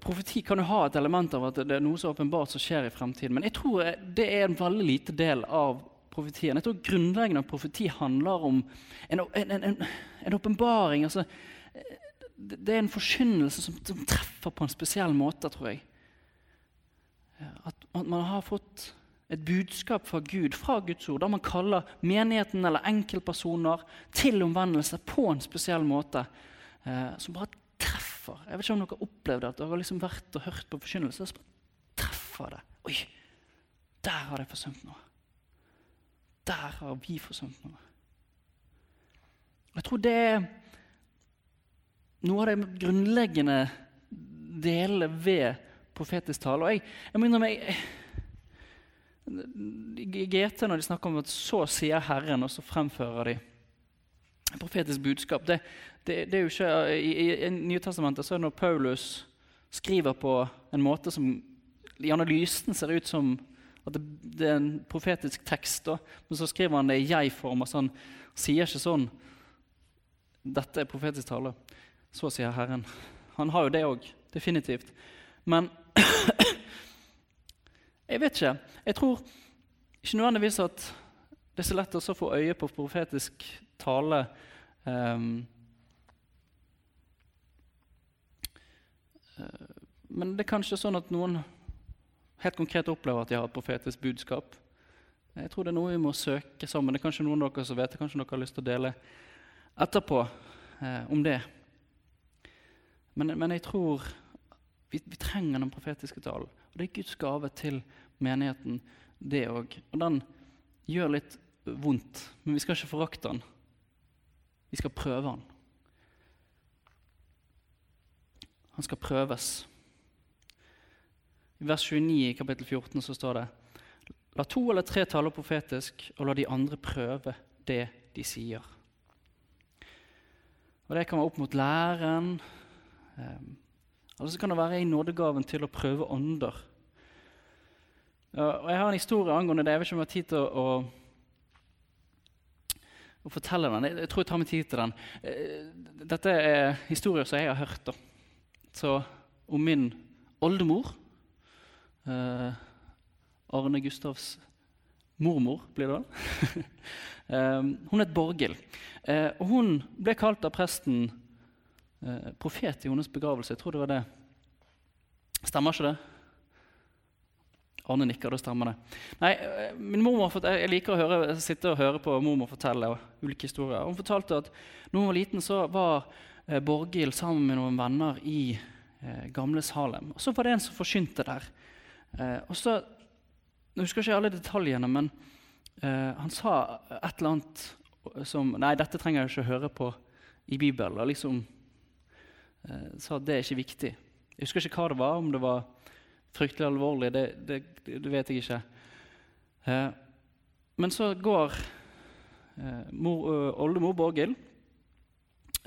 Profeti kan jo ha et element av at det er noe så åpenbart som skjer i fremtiden. Men jeg tror det er en veldig lite del av profetien. Jeg tror grunnleggende profeti handler om en åpenbaring. Altså, det er en forkynnelse som, som, treffer på en spesiell måte, tror jeg. At, at, man har fått et budskap fra Gud, fra Guds ord, der man kaller menigheten eller enkeltpersoner til omvendelse på en spesiell måte. Eh, som bare treffer. Jeg vet ikke om dere har opplevd at dere har liksom vært og hørt på forkynnelse. Så bare treffer det. Oi, der har jeg forsømt noe. Der har vi forsømt noe. Jeg tror det er noe av de grunnleggende delene ved profetisk tale. Og jeg, jeg må innrømme I GT, når de snakker om at 'så sier Herren', og så fremfører de profetisk budskap det, det, det er jo ikke, I, i Nytestamentet så er det når Paulus skriver på en måte som i analysen ser ut som at det, det er en profetisk tekst, da, men så skriver han det i jeg-form. Altså han sier ikke sånn 'Dette er profetisk tale'. Så sier Herren. Han har jo det òg, definitivt. Men jeg vet ikke. Jeg tror ikke nødvendigvis at det er så lett å få øye på profetisk tale. Um, men det er kanskje sånn at noen helt konkret opplever at de har et profetisk budskap. Jeg tror det er noe vi må søke sammen. Det er kanskje noen av dere som vet det. Kanskje dere har lyst til å dele etterpå eh, om det. Men, men jeg tror vi, vi, trenger den profetiske talen. Og det er Guds gave til menigheten, det òg. Og den gjør litt vondt, men vi skal ikke forakte den. Vi skal prøve den. Han skal prøves. I vers 29 i kapittel 14 så står det La to eller tre tale profetisk, og la de andre prøve det de sier. Og Det kan være opp mot læren, Um, eller så kan det være i nådegaven til å prøve ånder. og Jeg har en historie angående det. Jeg vet ikke om jeg har tid til å, å, å fortelle den. Jeg, tror jeg tar meg tid til den. Uh, dette er historier som jeg har hørt. Da. Så om min oldemor, uh, Arne Gustavs mormor, blir det vel. um, hun het Borghild. Uh, og hun ble kalt av presten eh, profet i hennes begravelse. Jeg tror det var det. Stemmer ikke det? Arne nikker, da stemmer det. Nei, min mormor, Jeg liker å høre, sitte og høre på mormor fortelle ulike historier. Hun fortalte at når hun var liten, så var Borghild sammen med noen venner i eh, gamle Salem. Og Så var det en som forkynte der. Eh, og så, Jeg husker ikke alle detaljene, men eh, han sa et eller annet som Nei, dette trenger jeg ikke høre på i Bibelen. Liksom, Eh, sa at det er ikke viktig. Jeg husker ikke hva det var, om det var fryktelig alvorlig. Det, det, det vet jeg ikke. Eh, men så går eh, mor, oldemor Borghild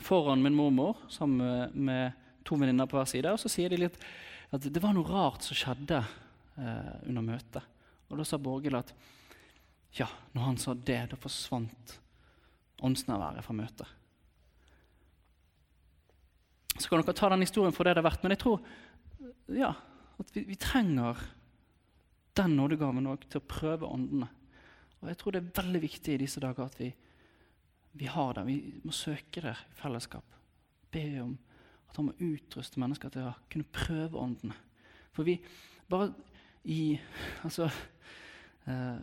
foran min mormor sammen med, med to venninner på hver side. Og så sier de litt at det var noe rart som skjedde eh, under møtet. Og da sa Borghild at ja, når han sa det, da forsvant åndsnærværet fra møtet. Så kan dere ta den historien for det det er verdt. Men jeg tror ja, at vi, vi trenger den nådegaven òg til å prøve åndene. Og jeg tror det er veldig viktig i disse dager at vi, vi har det. Vi må søke det i fellesskap. Be om at han må utruste mennesker til å kunne prøve åndene. For vi bare i Altså eh,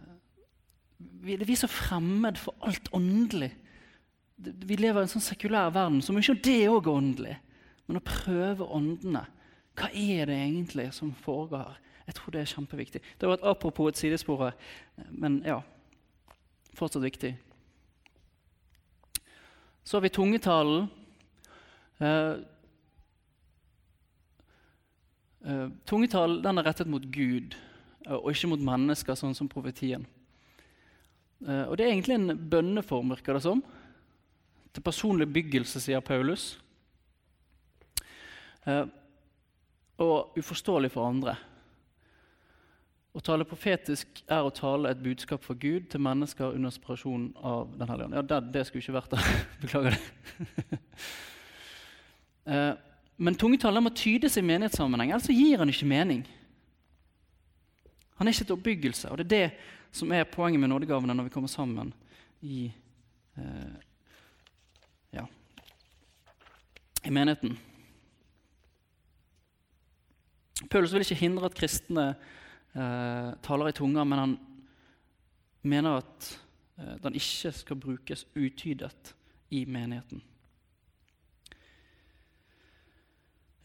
vi, Det er vi så fremmed for alt åndelig Vi lever i en sånn sekulær verden som ikke det òg er åndelig. Men å prøve åndene. Hva er det egentlig som foregår? Jeg tror det er kjempeviktig. Det var et apropos et sidespor her, men ja, fortsatt viktig. Så har vi tungetalen. Uh, uh, tungetall er rettet mot Gud uh, og ikke mot mennesker, sånn som profetien. og Det er egentlig en bønneform, virker det som. Til personlig byggelse, sier Paulus. og uforståelig for andre. Å tale profetisk er å tale et budskap fra Gud til mennesker under inspirasjon av Den hellige ånd. Ja, det, det, skulle ikke vært der. Beklager det. men tungetallet må tydes i menighetssammenheng, ellers gir han ikke mening. Han er ikke til oppbyggelse, og det er det som er poenget med nådegavene når vi kommer sammen i, eh, ja, i menigheten. Paulus vil ikke hindre at kristne eh, taler i tunga, men han mener at eh, den ikke skal brukes utydet i menigheten.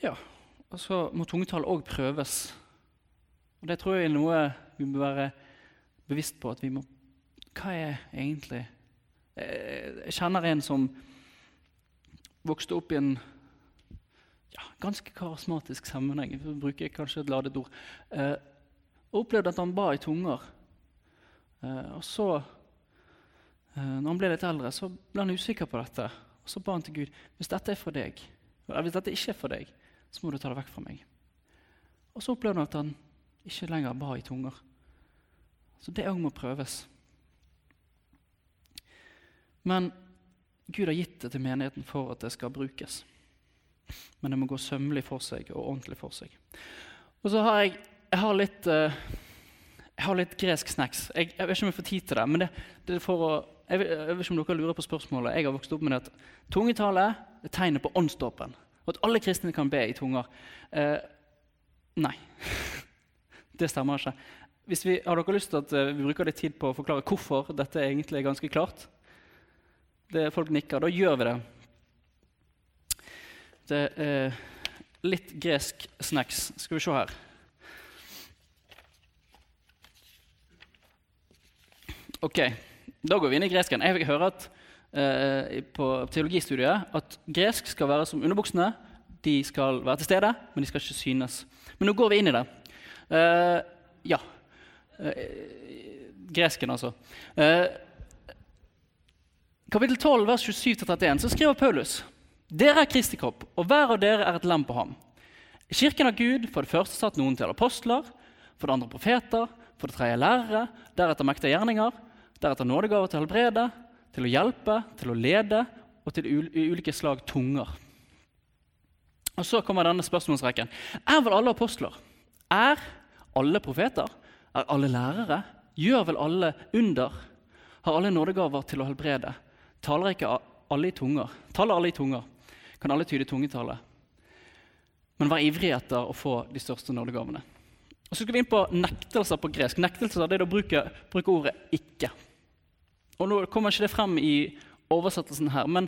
Ja, og så må tungetall òg prøves. Og Det tror jeg er noe vi må være bevisst på. at vi må, Hva er egentlig Jeg kjenner en som vokste opp i en ja, ganske karismatisk sammenheng. Jeg bruker kanskje et ladet ord. Eh, og opplevde at han ba i tunger. Eh, og så, eh, når han ble litt eldre, så ble han usikker på dette. Og så ba han til Gud hvis dette er for deg, hvis dette ikke er for deg, så må du ta det vekk fra meg. Og så opplevde han at han ikke lenger ba i tunger. Så det òg må prøves. Men Gud har gitt det til menigheten for at det skal brukes. Men det må gå sømmelig for seg og ordentlig for seg. Og så har jeg jeg har litt, uh, jeg har litt gresk snacks. Jeg, jeg, vet ikke om jeg får tid til det. men det, det er for å, jeg, vet ikke om dere lurer på spørsmålet. Jeg har vokst opp med det at tungetale er tegnet på åndsdåpen. Og at alle kristne kan be i tunger. Eh, nei. det stemmer ikke. Hvis vi, har dere lyst til at uh, vi bruker litt tid på å forklare hvorfor dette egentlig er ganske klart? Det, folk nikker. Da gjør vi det. Det er litt gresk snacks. Skal vi se her. Ok, Da går vi inn i gresken. Jeg hører høre at, eh, på teologistudiet at gresk skal være som underbuksene. De skal være til stede, men de skal ikke synes. Men nå går vi inn i det. Eh, ja. Eh, gresken, altså. Eh, kapittel 12, vers 27-31, så skriver Paulus.: Dere er Kristi kropp, og hver av dere er et lem på ham. Kirken av Gud for det første satt noen til apostler, for det andre profeter, for det tredje lærere, deretter mektige gjerninger, Deretter nådegaver til helbrede, til å hjelpe, til å lede og til ulike slag tunger. Og Så kommer denne spørsmålsrekken. Er vel alle apostler? Er alle profeter? Er alle lærere? Gjør vel alle under? Har alle nådegaver til å helbrede? Taler ikke alle i tunger? Taler alle i tunger? Kan alle tyde tungetale? Men vær ivrig etter å få de største nådegavene. Og Så skal vi inn på nektelser på gresk. Nektelser det er å bruke, bruke ordet 'ikke'. Og Nå kommer ikke det frem i oversettelsen her, men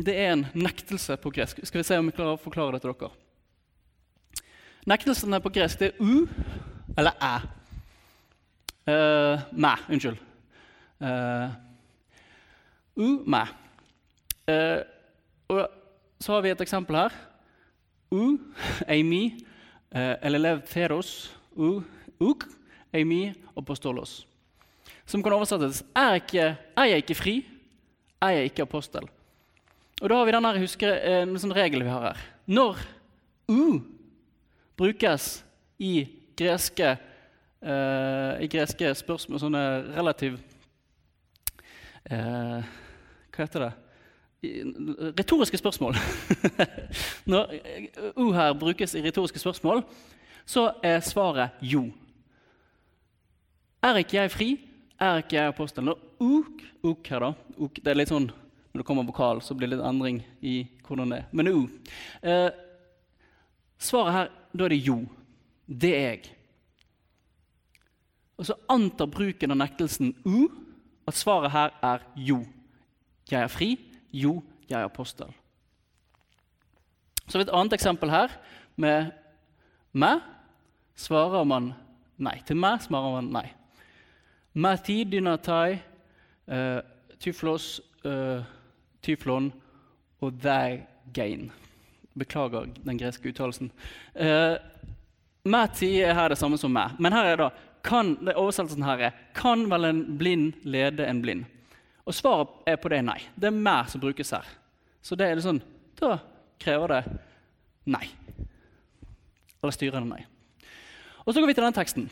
det er en nektelse på gresk. Skal vi se om vi klarer å forklare det til dere. Nektelsene på gresk det er u eller æ. Uh, mæ, unnskyld. Uh, u, mæ. Uh, og så har vi et eksempel her. U, eimi, uh, elelev theros, u, uk, eimi, apostolos som kan oversettes er, ikke, er jeg ikke fri, er jeg ikke apostel. Og Da har vi denne husker, en sånn regel vi har her. Når u brukes i greske, uh, i greske spørsmål, sånne relativ uh, Hva heter det? retoriske spørsmål. Når u her brukes i retoriske spørsmål, så er svaret jo. Er ikke jeg fri, er ikke jeg apostelen? Og uk, uk her, da. Uk, det er litt sånn, Når det kommer vokal, så blir det litt endring i hvordan det er. Men u. Eh, svaret her, da er det jo. Det er jeg. Og så antar bruken av nektelsen u at svaret her er jo. jeg er fri. Jo, jeg er apostel. Så har vi et annet eksempel her. Med meg svarer man nei. Til meg svarer man nei. Mati dinatai, uh, tyflos, uh, tyflon og deg gain. Beklager den greske uttalelsen. Uh, Mati er her det samme som meg. Men her er da, kan, det oversettelsen her er Kan vel en blind lede en blind? Og svaret er på det nei. Det er meg som brukes her. Så det er sånn, da krever det nei. Eller styrer det nei. Og Så går vi til den teksten.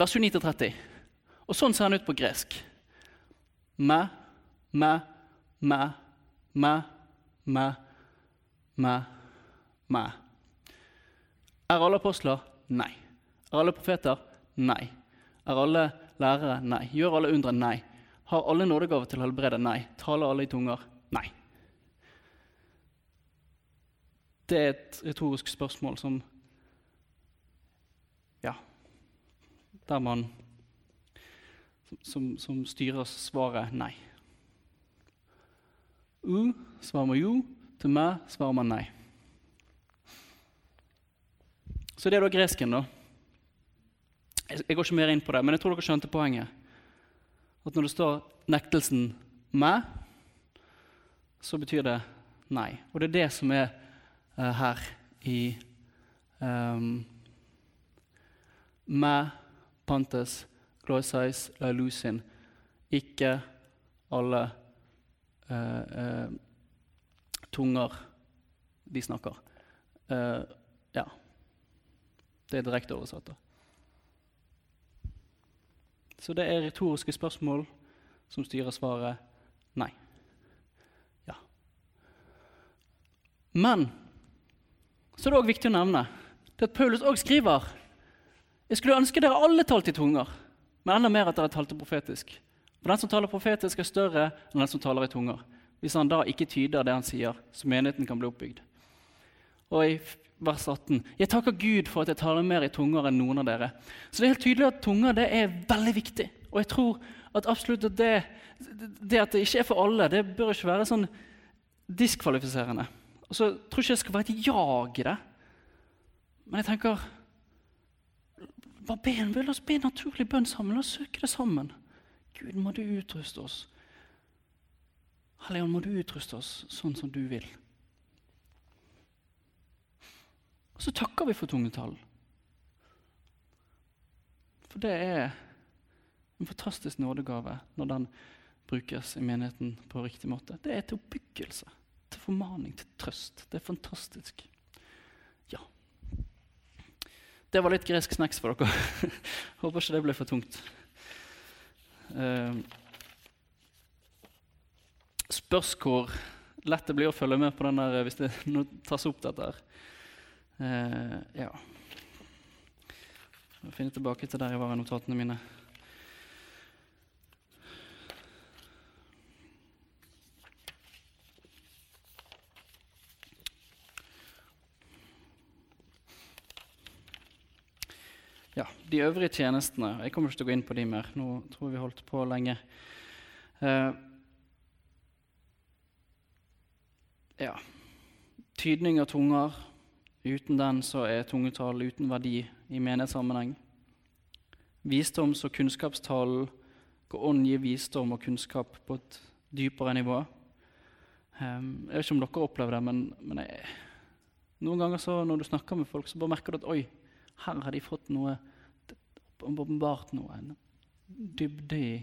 Vers 29-30. Og sånn ser han ut på gresk. Mæ, mæ, mæ, mæ, mæ, mæ, mæ. Er alle apostler? Nei. Er alle profeter? Nei. Er alle lærere? Nei. Gjør alle undre? Nei. Har alle nådegave til å helbrede? Nei. Taler alle i tunger? Nei. Det er et retorisk spørsmål som Ja Der man som, som styrer svaret nei. U svarer man jo. Til meg svarer man nei. Så det er da gresken, da. Jeg går ikke mer inn på det, men jeg tror dere skjønte poenget. At når det står 'nektelsen meg', så betyr det nei. Og det er det som er uh, her i um, Mæ, pantes, gloisais, Lailusin. Ikke alle eh, eh, tunger de snakker. ja. Det er direkte oversatt. da. Så det er retoriske spørsmål som styrer svaret nei. Ja. Men så er det òg viktig å nevne det at Paulus òg skriver Jeg skulle ønske dere alle talte i tunger, men enda mer at dere talte profetisk. For den som taler profetisk, er større enn den som taler i tunger. Hvis han da ikke tyder det han sier, så menigheten kan bli oppbygd. Og i vers 18. Jeg takker Gud for at jeg taler mer i tunger enn noen av dere. Så det er helt tydelig at tunger det er veldig viktig. Og jeg tror at absolutt at det, det at det ikke er for alle, det bør ikke være sånn diskvalifiserende. Og så tror jeg ikke det skal være et jag i det. Men jeg tenker bare be, La oss be naturlig bønn sammen. La oss søke det sammen. Gud, må du utruste oss. Helligånd, må du utruste oss sånn som du vil. Og så takker vi for tungetall. For det er en fantastisk nådegave når den brukes i menigheten på riktig måte. Det er til oppbyggelse, til formaning, til trøst. Det er fantastisk. Ja. Det var litt gresk snacks for dere. Håper ikke det ble for tungt. Uh, spørs hvor lett det blir å følge med på den der hvis det tas opp dette. her. Uh, ja. Jeg finner tilbake til der jeg var i notatene mine. Ja, De øvrige tjenestene Jeg kommer ikke til å gå inn på de mer. Nå tror vi holdt på lenge. Eh, ja. Tydning av tunger, Uten den så er tungetall uten verdi i menighetssammenheng. Visdoms- og kunnskapstalen går ånd gir visdom og kunnskap på et dypere nivå. Um, jeg vet ikke om dere opplever det, men, men jeg, noen ganger så når du snakker med folk, så bare merker du at oi, her har de fått noe åpenbart. En dybde i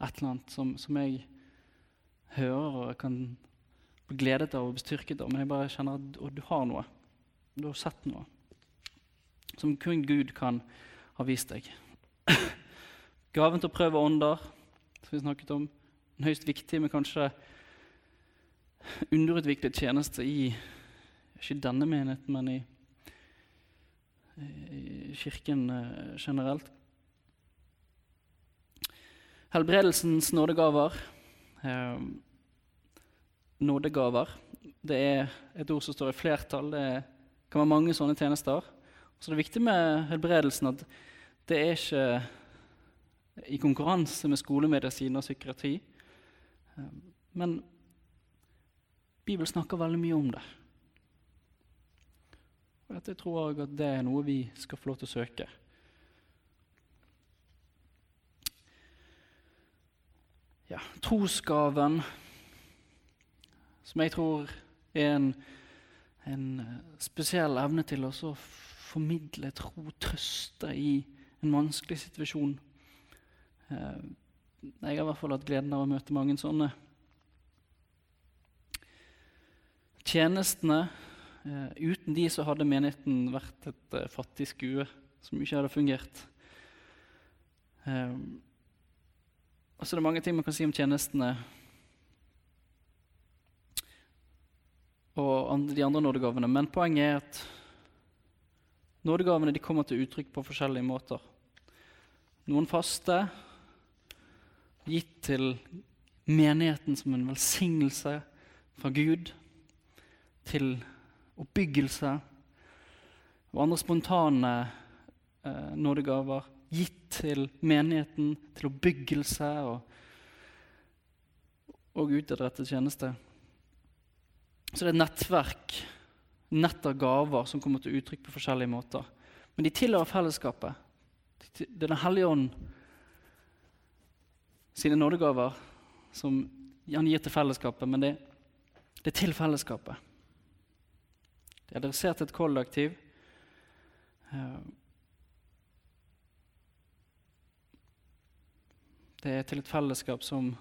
et eller annet som, som jeg hører og kan bli gledet av og bestyrket av. Men jeg bare kjenner at du har noe. Du har sett noe som kun Gud kan ha vist deg. Gaven til å prøve ånder, som vi snakket om, en høyst viktig, men kanskje underutviklet tjeneste i ikke denne menigheten, men i, i kirken eh, generelt. Helbredelsens nådegaver. Eh, nådegaver. Det er et ord som står i flertall. det kan være mange sånne tjenester. Så det er viktig med helbredelsen at det er ikke i konkurranse med skolemedisin og psykiatri. Eh, men Bibelen snakker veldig mye om det. Og dette tror jeg at det er noe vi skal få lov til å søke. Ja, trosgaven, som jeg tror er en, en spesiell evne til å formidle tro, trøste i en vanskelig situasjon. Eh, jeg har i hvert fall hatt gleden av å møte mange sånne. Tjenestene eh, Uten de så hadde menigheten vært et eh, fattig skue som ikke hadde fungert. Og så er det mange ting man kan si om tjenestene og de andre nådegavene, men poenget er at nådegavene kommer til uttrykk på forskjellige måter. Noen faste, gitt til menigheten som en velsignelse fra Gud, til oppbyggelse. Og andre spontane eh, nådegaver gitt til menigheten, til oppbyggelse og, og utadrettet tjeneste. Så det er et nettverk, nett av gaver, som kommer til uttrykk på forskjellige måter. Men de tilhører fellesskapet. Det er Den hellige ånd sine nådegaver som han gir til fellesskapet, men det, det er til fellesskapet. Det er adressert til et kollektiv. Eh, det er til et fellesskap som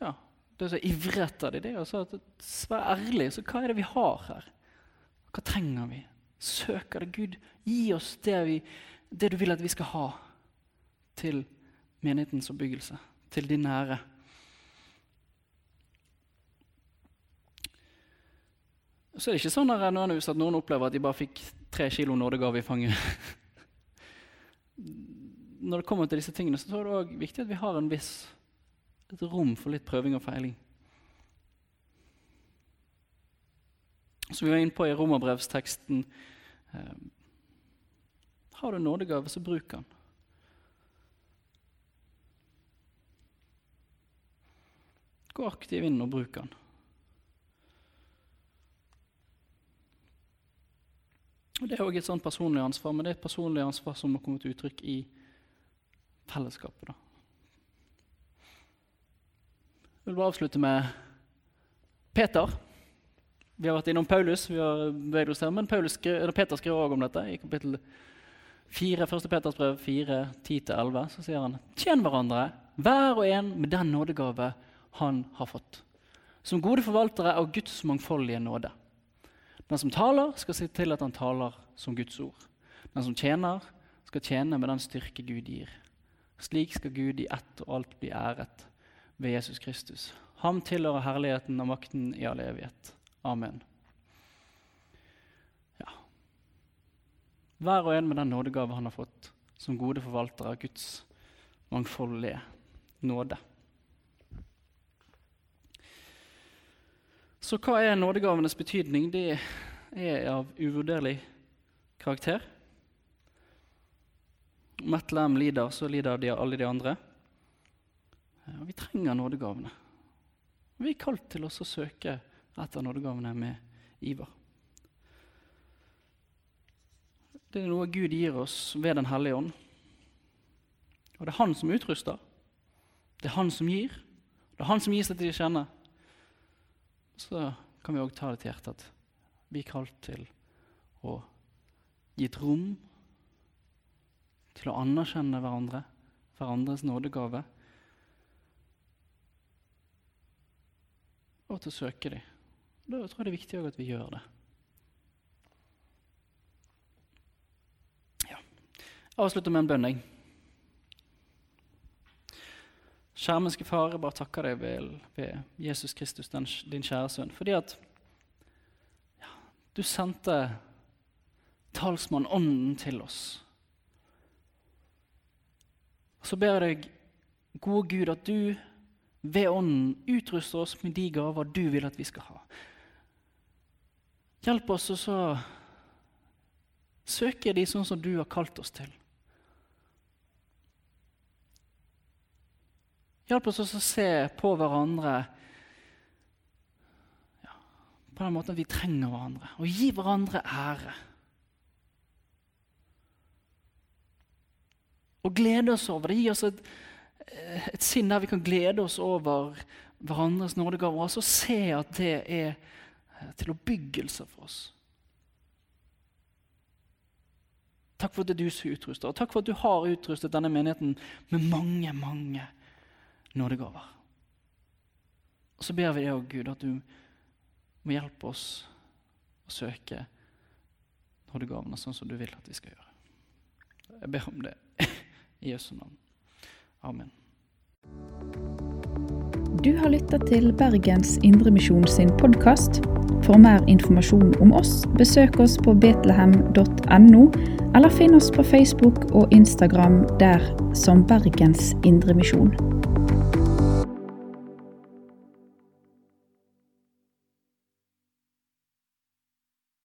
ja, det er så ivrig etter det. er altså Vær ærlig. Så hva er det vi har her? Hva trenger vi? Søker det Gud? Gi oss det, vi, det du vil at vi skal ha til menighetens oppbyggelse til din ære. Så er det ikke sånn at noen opplever at de bare fikk tre kilo nådegave i fanget. Når det kommer til disse tingene, så er det også viktig at vi har en viss, et rom for litt prøving og feiling. Som vi var inne på i romerbrevsteksten eh, Har du nådegave, så bruk den. Gå aktiv inn og bruk den. Og Det er òg et sånt personlig ansvar, men det er et personlig ansvar som må komme til uttrykk i fellesskapet. da. Jeg vil bare avslutte med Peter. Vi har vært innom Paulus, vi har beveget oss her, men skrev, Peter skriver òg om dette. I kapittel 4, 1. Peters brev 4, 10-11 så sier han Tjen hverandre, hver og en med den nådegave han har fått. Som gode forvaltere av Guds mangfoldige nåde. Den som taler, skal se til at han taler som Guds ord. Den som tjener, skal tjene med den styrke Gud gir. Slik skal Gud i ett og alt bli æret ved Jesus Kristus. Ham tilhører herligheten og makten i all evighet. Amen. Ja. Hver og en med den nådegave han har fått, som gode forvaltere av Guds mangfoldige nåde. Så hva er nådegavenes betydning? Det er av uvurderlig karakter. Om ett lem lider, så lider de av alle de andre. Vi trenger nådegavene. Vi er kalt til å søke etter nådegavene med iver. Det er noe Gud gir oss ved Den hellige ånd. Og det er Han som utruster. Det er Han som gir. Det er Han som gir seg til å kjenne så kan vi òg ta det til hjertet at vi er kalt til å gi et rom til å anerkjenne hverandre, hverandres nådegave, og til å søke dem. Da tror jeg det er viktig at vi gjør det. Ja. Avslutter med en bønn. jeg. Skjermenske Far, jeg bare takker deg ved, ved Jesus Kristus, den, din kjære sønn, fordi at ja, du sendte talsmann Ånden til oss. Så ber jeg deg, gode Gud, at du ved Ånden utruster oss med de gaver du vil at vi skal ha. Hjelp oss å søke de sånn som du har kalt oss til. Hjelp oss også å se på hverandre på den måten at vi trenger hverandre og gi hverandre ære. Og glede oss over det. Gi oss et, eh, et sinn der vi kan glede oss over hverandres nådegaver. Og se at det er eh, til oppbyggelse for oss. Takk for at det er du som utruster, og takk for at du har utrustet denne menigheten med mange, mange nådegaver. Og så ber vi deg, òg, Gud, at du må hjelpe oss å søke nådegavene sånn som du vil at vi skal gjøre. Jeg ber om det i Jesu navn. Amen. Du har lytta til Bergens Indremisjon sin podkast. For mer informasjon om oss, besøk oss på betlehem.no, eller finn oss på Facebook og Instagram der som Bergens Indremisjon.